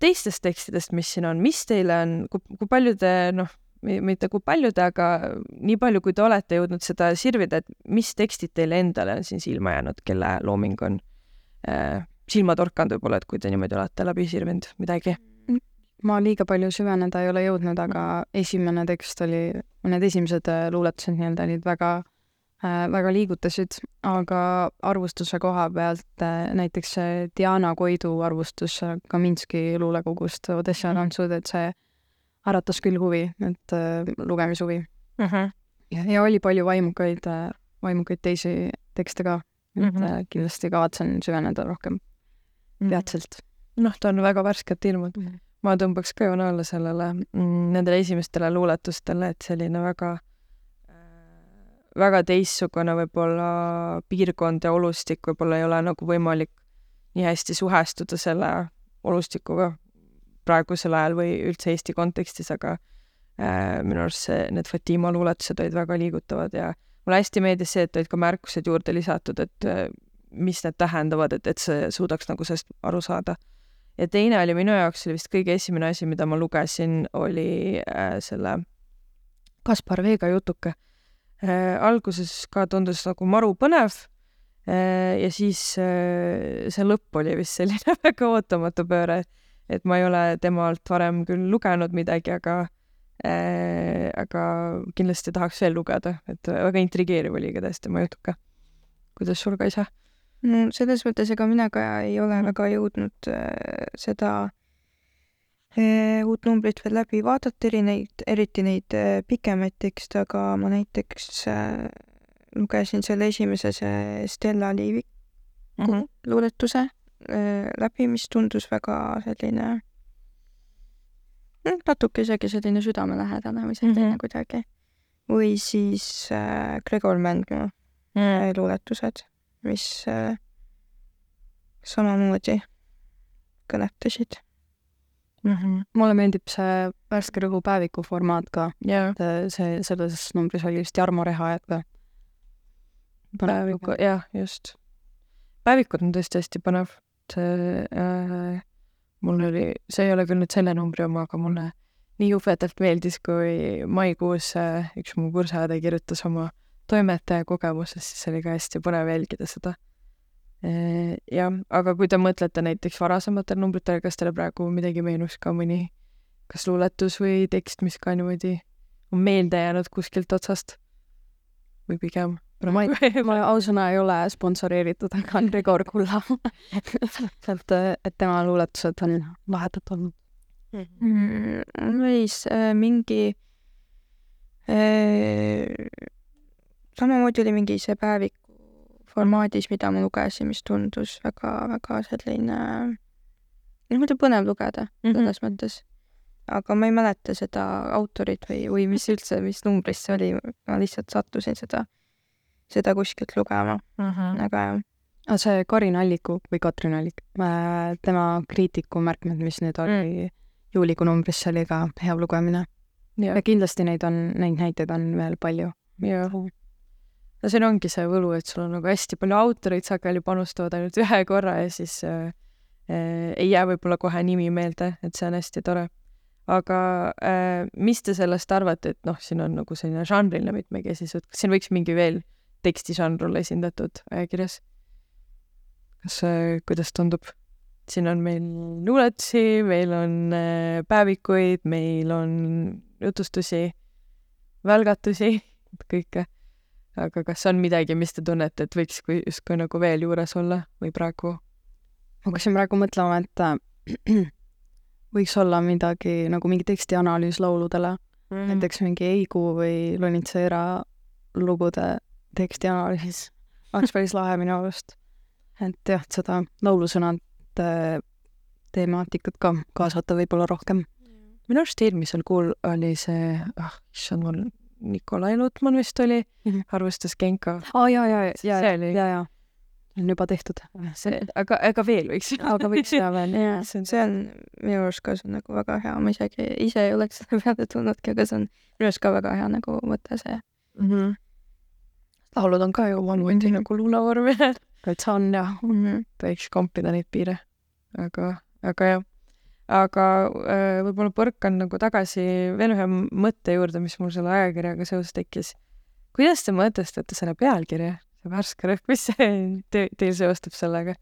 teistest tekstidest, mis siin on, mis teile on, kui palju te noh, mitte kui palju te, aga nii palju, kui te olete jõudnud seda sirvida, et mis tekstid teile endale on siin silma jäänud, kelle looming on äh, silma torkanud võib-olla, et kui te niimoodi olete läbi sirvinud midagi? ma liiga palju süveneda ei ole jõudnud, aga esimene tekst oli, need esimesed äh, luuletused nii-öelda olid väga väga liigutasid, aga arvustuse koha pealt äh, näiteks see Diana Koidu arvustus äh, Kaminski luulekogust Odessa tantsud, et see äratas küll huvi, et äh, lugemishuvi uh. -huh. ja, ja oli palju vaimukaid äh,, vaimukaid teisi tekste ka, et mm Mhm. -hmm. kindlasti kavatsen süveneda rohkem peatselt noh, ta on väga värskelt ilmunud mm. Mhm. ma tõmbaks ka joone alla sellele mm,, nendele esimestele luuletustele, et selline väga väga teistsugune võib-olla piirkond ja olustik võib-olla ei ole nagu võimalik nii hästi suhestuda selle olustikuga praegusel ajal või üldse Eesti kontekstis, aga äh, minu arust see, need Fatima luuletused olid väga liigutavad ja mulle hästi meeldis see, et olid ka märkused juurde lisatud, et äh, mis need tähendavad, et, et see suudaks nagu sellest aru saada. ja teine oli minu jaoks, oli vist kõige esimene asi, mida ma lugesin, oli äh, selle Kaspar Veega jutuke. Alguses ka tundus nagu maru põnev äh, ja siis äh, see lõpp oli vist selline väga ootamatu pööre, et ma ei ole temalt varem küll lugenud midagi, aga äh, aga kindlasti tahaks veel lugeda, et väga intrigeeriv oli igatahes tema jutuke. kuidas sul, Kaisa? no selles mõttes, ega mina ka ei ole väga jõudnud äh, seda äh, uut numbrit veel läbi vaadata, eri neid, eriti neid äh, pikemaid tekste, aga ma näiteks äh, lugesin selle esimese, see Stella Liiviku Mm -hmm. luuletuse läbi, mis tundus väga selline mm, natuke isegi selline südamelähedane või selline mm. -hmm. kuidagi. või siis äh, Gregor Mändmaa Mm. äh, luuletused, mis äh, samamoodi kõnetasid. Mm -hmm. mulle meeldib see värske rõhu päeviku formaat ka, et äh, see, selles numbris oli vist Jarmo Rehajat ka. päeviku, jah, just. päevikud on tõesti hästi põnev. see äh,, mul oli, see ei ole küll nüüd selle numbri oma, aga mulle nii jubedalt meeldis, kui maikuus äh, üks mu kursaõde kirjutas oma toimetaja kogemusest, siis oli ka hästi põnev jälgida seda. Jah, aga kui te mõtlete näiteks varasematele numbritele, kas teile praegu midagi meenus ka mõni, kas luuletus või tekst, mis ka niimoodi on meelde jäänud kuskilt otsast? või pigem? ma ei, ma ausõna ei ole sponsoreeritud, aga Gregor Kulla sealt, et tema luuletused on lahedad olnud. mm, võis äh, mingi äh, samamoodi oli mingi see päeviku formaadis, mida ma lugesin, mis tundus väga-väga selline, noh, muidu põnev lugeda Mhm. selles mõttes. aga ma ei mäleta seda autorit või, või mis üldse, mis numbrist see oli, ma lihtsalt sattusin seda, seda kuskilt lugema, aga jah. aga see Karin Alliku või Katrin Allik, tema kriitiku märkmed, mis nüüd oli juulikuu numbris, see oli ka hea lugemine. Ja kindlasti neid on, neid näiteid on veel palju. jah. No siin ongi see võlu, et sul on nagu hästi palju autoreid sageli panustavad ainult ühe korra ja siis äh, äh, ei jää võib-olla kohe nimi meelde, et see on hästi tore. aga äh, mis te sellest arvate, et noh, siin on nagu selline žanriline mitmekesisus, kas siin võiks mingi veel tekstižanr olla esindatud ajakirjas? kas äh,, kuidas tundub? siin on meil luuletusi, meil on äh, päevikuid, meil on jutustusi, välgatusi, kõike. Aga kas on midagi, mis te tunnete, et võiks kui justkui nagu veel juures olla või praegu? ma hakkasin praegu mõtlema, et võiks olla midagi nagu mingi tekstianalüüs lauludele mm., näiteks mingi Eigu või Lonitseera lugude tekstianalüüs oleks päris lahe minu arust. et jah, seda laulusõnade temaatikat ka kaasata võib-olla rohkem. minu arust eelmisel kuul oli see, ah, issand, mul Nikolai Lutman vist oli mm. -hmm. arvustas Genka. aa ja, ja, ja, ja, See oli- ja, ja on juba tehtud. see, aga, aga veel võiks. aga võiks teha veel, jaa, See on- see on minu arust ka see on nagu väga hea, ma isegi ise ei oleks selle peale tulnudki, aga see on minu arust ka väga hea nagu mõte see. mm. -hmm. laulud on ka ju omamoodi nagu luulevorm ja täitsa on ja võiks kompida neid piire. aga, aga jah, aga äh, võib-olla põrkan nagu tagasi veel ühe mõtte juurde, mis mul selle ajakirjaga seoses tekkis. kuidas te mõtestate selle pealkirja, see värske rõhk, mis te, teil seostub sellega?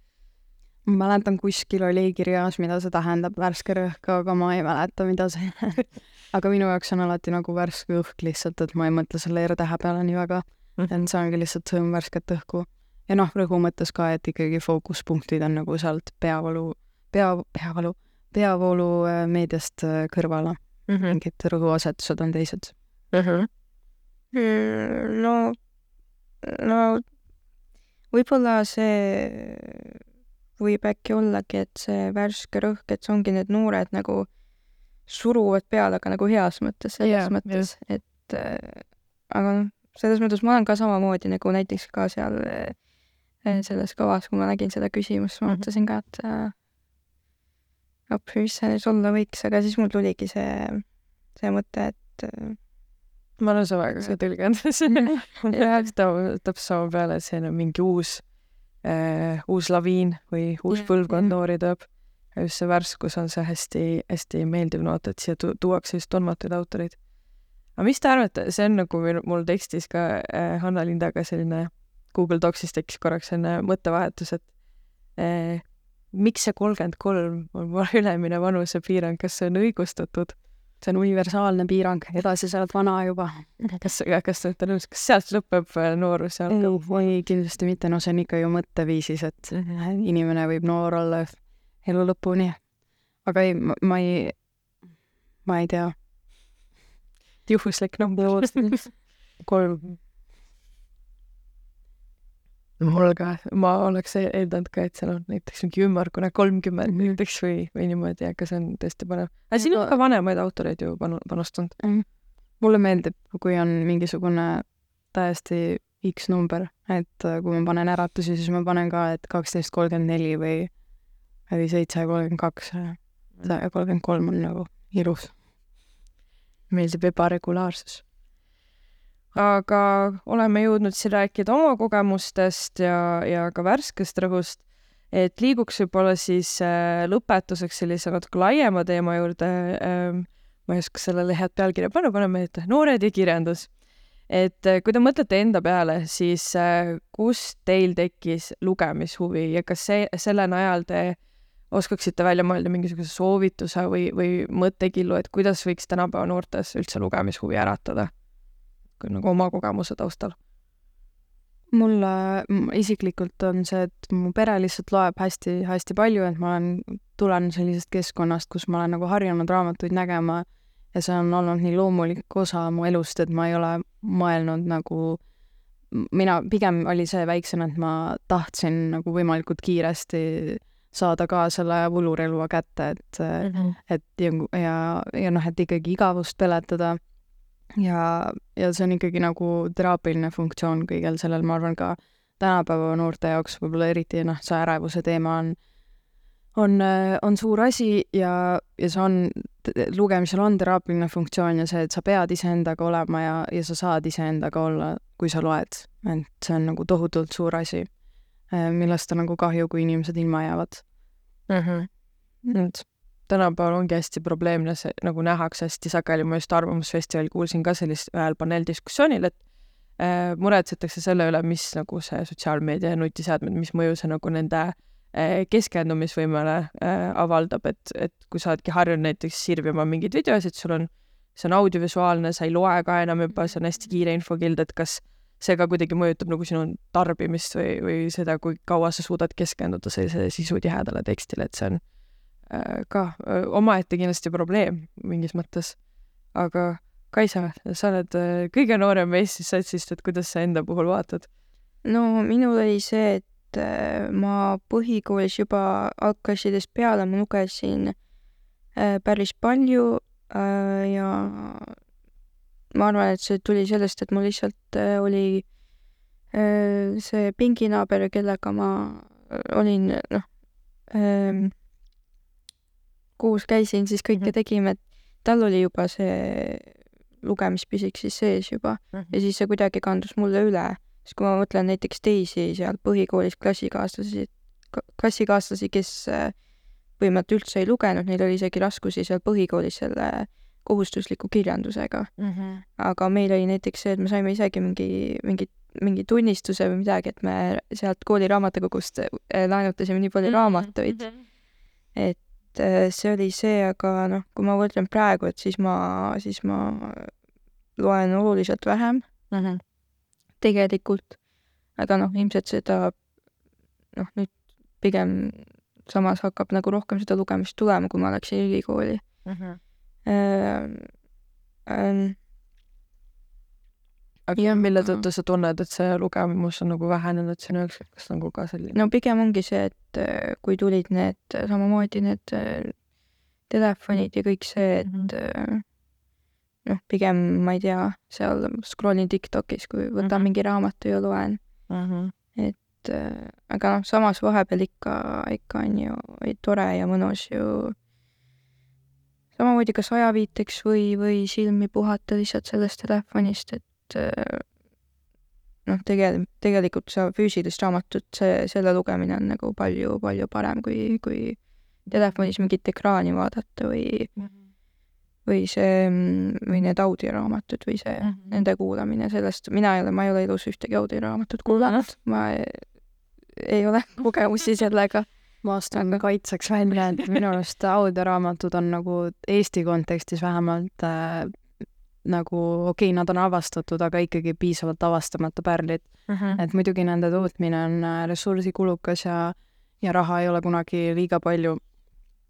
ma mäletan, kuskil oli kirjas, mida see tähendab, värske rõhk, aga ma ei mäleta, mida see aga minu jaoks on alati nagu värske õhk lihtsalt, et ma ei mõtle selle R-tähe peale nii väga. et see ongi lihtsalt sõõm värsket õhku. ja noh, rõhu mõttes ka, et ikkagi fookuspunktid on nagu sealt peavalu, pea, peavalu, peavoolu äh, äh, kõrvale. mingid rõhuasetused on teised. no, no võib-olla see võib äkki ollagi, et see värske rõhk, et see ongi need noored nagu suruvad peale, aga nagu heas mõttes, selles Jaa, mõttes, et äh, aga noh, selles mõttes ma olen ka samamoodi nagu näiteks ka seal äh, selles kavas, kui ma nägin seda küsimust, ma Mhm. mõtlesin ka, et äh, appi, mis see nüüd olla võiks, aga siis mul tuligi see, see mõte, et äh, ma olen sama ka see tõlgendus. jah, võtab sama peale, et see on mingi uus äh,, uus laviin või uus Jah, põlvkond jah. noori tuleb. ja just see värskus on see hästi-hästi meeldiv noot, et siia tu tuuakse just tundmatuid autoreid. aga mis te arvate, see on nagu mul, mul tekstis ka äh, Hanna Lindaga selline Google Docsis tekkis korraks selline mõttevahetus, et äh, miks see kolmkümmend kolm on ülemine vanusepiirang, kas see on õigustatud? see on universaalne piirang, edasi sa oled vana juba. kas, kas te olete nõus, kas sealt lõpeb äh, noorus ja algab? ei, kindlasti mitte, no see on ikka ju mõtteviisis, et inimene võib noor olla elu lõpuni. aga ei, ma ei, ma ei tea. juhuslik number. kolm. Mul ka, ma oleks e- eeldanud ka, et seal on näiteks mingi ümmargune kolmkümmend näiteks või, või niimoodi, aga see on tõesti põnev. aga siin on ka vanemaid autoreid ju panu-, panustanud. mulle meeldib, kui on mingisugune täiesti X number, et äh, kui ma panen äratusi, siis ma panen ka, et kaksteist kolmkümmend neli või, või seitse kolmkümmend kaks kolmkümmend kolm on nagu ilus. meeldib ebaregulaarsus. Aga oleme jõudnud siin rääkida oma kogemustest ja, ja ka värskest rõhust, et liiguks võib-olla siis äh, lõpetuseks sellise natuke laiema teema juurde ähm,. ma ei oska sellele head pealkirja panna, paneme ette noored ja kirjandus. et äh, kui te mõtlete enda peale, siis äh, kust teil tekkis lugemishuvi ja kas see, selle najal te oskaksite välja mõelda mingisuguse soovituse või, või mõttekillu, et kuidas võiks tänapäeva noortes üldse lugemishuvi äratada? Nagu oma kogemuse taustal. mulle isiklikult on see, et mu pere lihtsalt loeb hästi-hästi palju, et ma olen, tulen sellisest keskkonnast, kus ma olen nagu harjunud raamatuid nägema ja see on olnud nii loomulik osa mu elust, et ma ei ole mõelnud nagu mina, pigem oli see väiksem, et ma tahtsin nagu võimalikult kiiresti saada ka selle võlurelva kätte, et mm, -hmm. et ja, ja, ja noh, et ikkagi igavust peletada. Ja, ja see on ikkagi nagu teraapiline funktsioon kõigel sellel, ma arvan ka tänapäeva noorte jaoks võib-olla eriti noh, see ärevuse teema on on, on suur asi ja, ja see on, lugemisel on teraapiline funktsioon ja see, et sa pead iseendaga olema ja, ja sa saad iseendaga olla, kui sa loed. et see on nagu tohutult suur asi, millest on nagu kahju, kui inimesed ilma jäävad mm. -hmm. et tänapäeval ongi hästi probleemne, see nagu nähakse hästi sageli, ma just Arvamusfestivalil kuulsin ka sellist ühel paneeldiskussioonil, et äh, muretsetakse selle üle, mis nagu see sotsiaalmeedia ja nutiseadmed, mis mõju see nagu nende äh, keskendumisvõimele äh, avaldab, et, et kui sa oledki harjunud näiteks sirvima mingeid videosid, sul on, see on audiovisuaalne, sa ei loe ka enam juba, see on hästi kiire infokild, et kas see ka kuidagi mõjutab nagu sinu tarbimist või, või seda, kui kaua sa suudad keskenduda sellisele sisutihedale tekstile, et see on ka äh, omaette kindlasti probleem mingis mõttes. aga Kaisa, sa oled äh, kõige noorem meist siis satsist, et kuidas sa enda puhul vaatad? no minul oli see, et äh, ma põhikoolis juba algklassidest peale ma lugesin äh, päris palju äh, ja ma arvan, et see tuli sellest, et mul lihtsalt äh, oli äh, see pinginaaber, kellega ma äh, olin, noh äh,, koos käisin, siis kõike mhm. tegime, et tal oli juba see lugemispisik siis sees juba mm -hmm. ja siis see kuidagi kandus mulle üle. siis kui ma mõtlen näiteks teisi seal põhikoolis klassikaaslasi, klassikaaslasi, kes äh, põhimõtteliselt üldse ei lugenud, neil oli isegi raskusi seal põhikoolis selle äh, kohustusliku kirjandusega mm. -hmm. aga meil oli näiteks see, et me saime isegi mingi, mingi, mingi tunnistuse või midagi, et me sealt kooli raamatukogust äh, laenutasime nii palju mm -hmm. raamatuid mm. -hmm. et äh, see oli see, aga noh, kui ma mõtlen praegu, et siis ma, siis ma loen oluliselt vähem mm. -hmm. tegelikult. aga noh, ilmselt seda noh, nüüd pigem samas hakkab nagu rohkem seda lugemist tulema, kui ma läksin ülikooli mm. -hmm ähm,. Ähm, aga ja, mille tõttu sa tunned, et see lugemus on nagu vähenenud sinu jaoks, kas nagu ka selline? no pigem ongi see, et äh, kui tulid need samamoodi need äh, telefonid ja kõik see, et mm -hmm. noh, pigem ma ei tea, seal scroll in Tiktokis, kui võtan mm -hmm. mingi raamatu ja loen mm. -hmm. et aga noh, samas vahepeal ikka, ikka on ju tore ja mõnus ju samamoodi kas ajaviiteks või, või silmi puhata lihtsalt sellest telefonist, et äh, noh, tegel-, tegelikult sa füüsilist raamatut, see, selle lugemine on nagu palju-palju parem, kui, kui telefonis mingit ekraani vaadata või mm, -hmm. või see, või need audioraamatud või see mm, -hmm. nende kuulamine, sellest mina ei ole, ma ei ole elus ühtegi audioraamatut kuulanud, ma ei, ei ole kogemusi sellega ma astun kaitseks välja, et minu arust audioraamatud on nagu Eesti kontekstis vähemalt äh, nagu okei okay,, nad on avastatud, aga ikkagi piisavalt avastamata pärlid. Mhm. -huh. et muidugi nende tootmine on äh, ressursikulukas ja, ja raha ei ole kunagi liiga palju.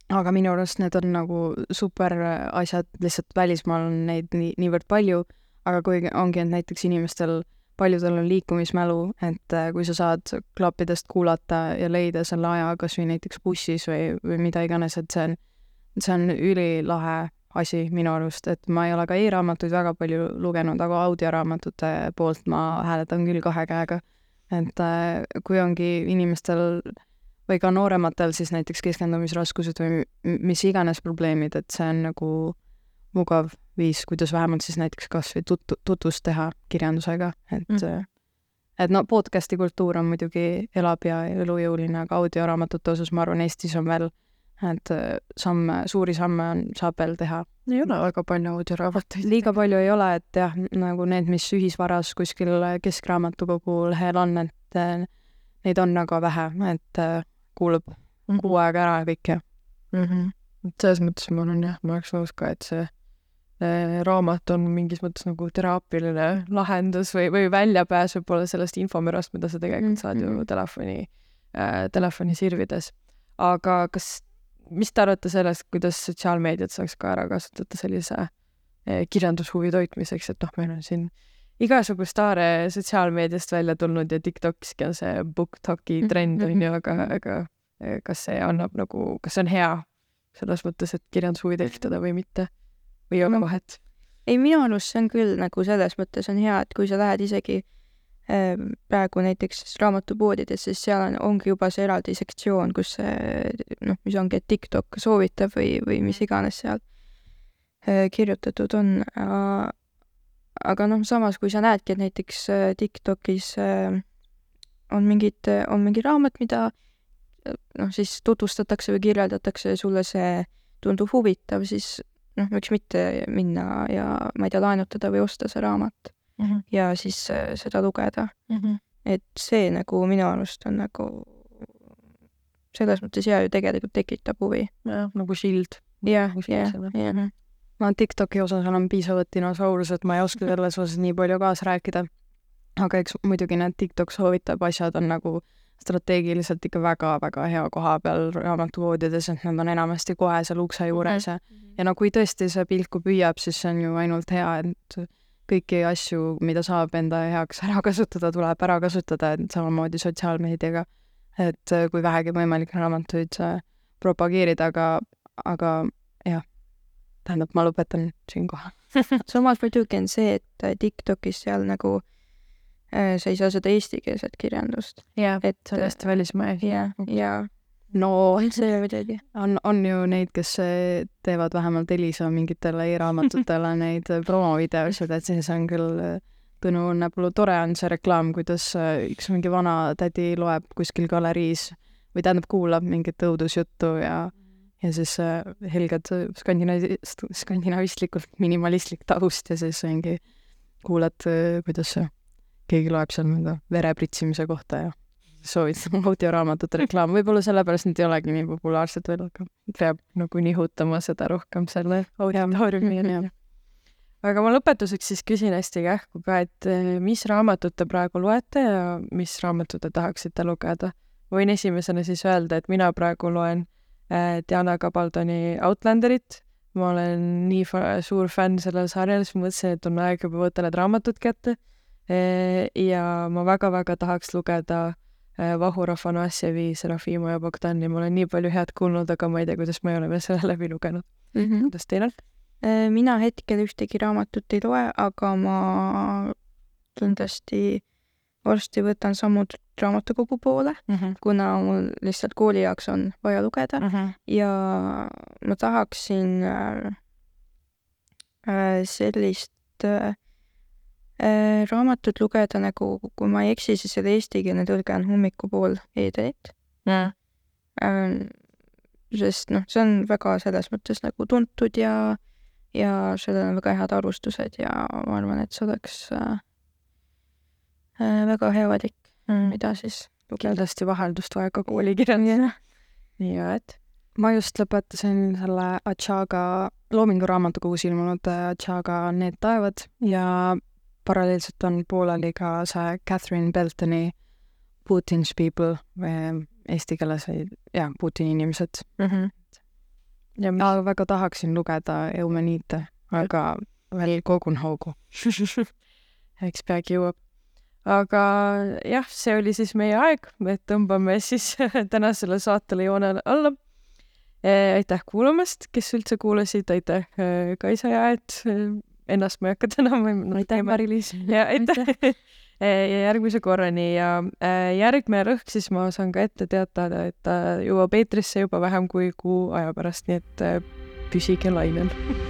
aga minu arust need on nagu super asjad, lihtsalt välismaal on neid nii, niivõrd palju, aga kui ongi, et näiteks inimestel paljudel on liikumismälu, et äh, kui sa saad klappidest kuulata ja leida selle aja kas või näiteks bussis või, või mida iganes, et see on, see on ülilahe asi minu arust, et ma ei ole ka e-raamatuid väga palju lugenud, aga audioraamatute poolt ma hääletan küll kahe käega. et äh, kui ongi inimestel või ka noorematel siis näiteks keskendumisraskused või mis iganes probleemid, et see on nagu mugav viis, kuidas vähemalt siis näiteks kas või tut-, tutvust teha kirjandusega, et mm. et no podcast'i kultuur on muidugi, elab ja elujõuline, aga audioraamatute osas ma arvan, Eestis on veel, et äh, samme, suuri samme on, saab veel teha. ei ole väga palju audioraamatuid. liiga palju ei ole, et jah, nagu need, mis ühisvaras kuskil Keskraamatukogu lehel on, et äh, neid on väga vähe, et äh, kuulab mm -hmm. kuu aega ära kõik ja mm. -hmm. selles mõttes ma olen jah, ma oleks nõus ka, et see Äh, raamat on mingis mõttes nagu teraapiline lahendus või, või väljapääs võib-olla sellest infomürast, mida sa tegelikult saad ju mhm. telefoni äh,, telefoni sirvides. aga kas, mis te arvate sellest, kuidas sotsiaalmeediat saaks ka ära kasutada sellise äh, kirjandushuvi toitmiseks, et noh, meil on siin igasugust aare sotsiaalmeediast välja tulnud ja Tiktokiski on see BookToki Mhm, trend on ju, aga, aga eh, kas see annab nagu, kas see on hea selles mõttes, et kirjandushuvi tekitada või mitte? või ei ole Ma- vahet? ei, minu arust see on küll nagu selles mõttes on hea, et kui sa lähed isegi äh, praegu näiteks raamatupoodides, siis seal on, ongi juba see eraldi sektsioon, kus see noh, mis ongi, et TikTok soovitab või, või mis iganes seal äh, kirjutatud on. Aga noh, samas kui sa näedki, et näiteks äh, TikTokis äh, on mingid, on mingi raamat, mida noh, siis tutvustatakse või kirjeldatakse ja sulle see tundub huvitav, siis noh, miks mitte minna ja ma ei tea, laenutada või osta see raamat Mhm. ja siis äh, seda lugeda. et see nagu minu arust on nagu selles mõttes hea ju tegelikult tekitab huvi. jah, nagu Shield. jah, Nagu jah, jah. ma TikToki osas olen piisavalt dinosaurus, et ma ei oska selles osas nii palju kaasa rääkida. aga eks muidugi need TikTok soovitab asjad on nagu strateegiliselt ikka väga-väga hea koha peal raamatupoodides, et nad on enamasti kohe seal ukse juures ja ja no kui tõesti see pilku püüab, siis see on ju ainult hea, et kõiki asju, mida saab enda heaks ära kasutada, tuleb ära kasutada, et samamoodi sotsiaalmeediaga. et äh, kui vähegi võimalik raamatuid äh, propageerida, aga, aga jah, tähendab, ma lõpetan siinkohal. samas muidugi on see, et äh, TikTokis seal nagu äh, sa ei saa seda eestikeelset kirjandust, jah, et see on hästi välismaine. ja, ja no see muidugi. on, on ju neid, kes äh, teevad vähemalt Elisa mingitele e-raamatutele neid äh, promovideosid, et siis on küll äh, Tõnu Õnnepõllu tore on see reklaam, kuidas üks mingi vana tädi loeb kuskil galeriis või tähendab, kuulab mingit õudusjuttu ja ja siis helged skandinaavi-, skandinaavistlikult minimalistlik taust ja siis mingi kuulad, kuidas keegi loeb seal mõnda vere pritsimise kohta ja soovitan audioraamatute reklaam, võib-olla sellepärast need ei olegi nii populaarsed veel, aga peab nagu nihutama seda rohkem selle auditooriumi jah. aga ma lõpetuseks siis küsin hästi kähku ka, et eh, mis raamatut te praegu loete ja mis raamatut te tahaksite lugeda? võin esimesena siis öelda, et mina praegu loen äh, Diana Gabaldoni Outlanderit. ma olen nii suur fänn sellel sarjal, siis mõtlesin, et on aeg juba võtta need raamatud kätte e. ja ma väga-väga tahaks lugeda äh, Vahur Afanasjevi, Serafima ja Bogdani, ma olen nii palju head kuulnud, aga ma ei tea, kuidas ma ei ole veel selle läbi lugenud. kuidas teil on? Äh, mina hetkel ühtegi raamatut ei loe, aga ma kindlasti varsti võtan sammud raamatukogu poole, kuna mul lihtsalt kooli jaoks on vaja lugeda. Ja ma tahaksin äh, äh, sellist äh, äh, raamatut lugeda nagu, kui ma ei eksi, siis selle eestikeelne tõlge on Hommikupool Eedelit äh, sest noh, see on väga selles mõttes nagu tuntud ja, ja sellel on väga head arvustused ja ma arvan, et see oleks äh, äh, väga hea valik, mida siis lugeda. kindlasti vaheldust vaja ka koolikirjandusena. nii et. Ma just lõpetasin selle Achaga Loomingu raamatukogus ilmunud äh, Achaga Need taevad ja paralleelselt on pooleli ka see Catherine Beltoni Putin's People või eesti keeles oli jah, Putini inimesed. mm. -hmm. ja mis aga väga tahaksin lugeda Eumeniite, aga veel kogun hoogu. eks peagi jõuab. aga jah, see oli siis meie aeg, et tõmbame siis tänasele saatele joone alla e,. aitäh kuulamast, kes üldse kuulasid, aitäh e, Kaisa ja et ennast ma ei hakka tänama. aitäh, Mari-Liis. ja aitäh ja järgmise korrani ja äh, järgmine rõhk siis ma saan ka ette teatada, et ta jõuab eetrisse juba vähem kui kuu aja pärast, nii et äh, püsige lainel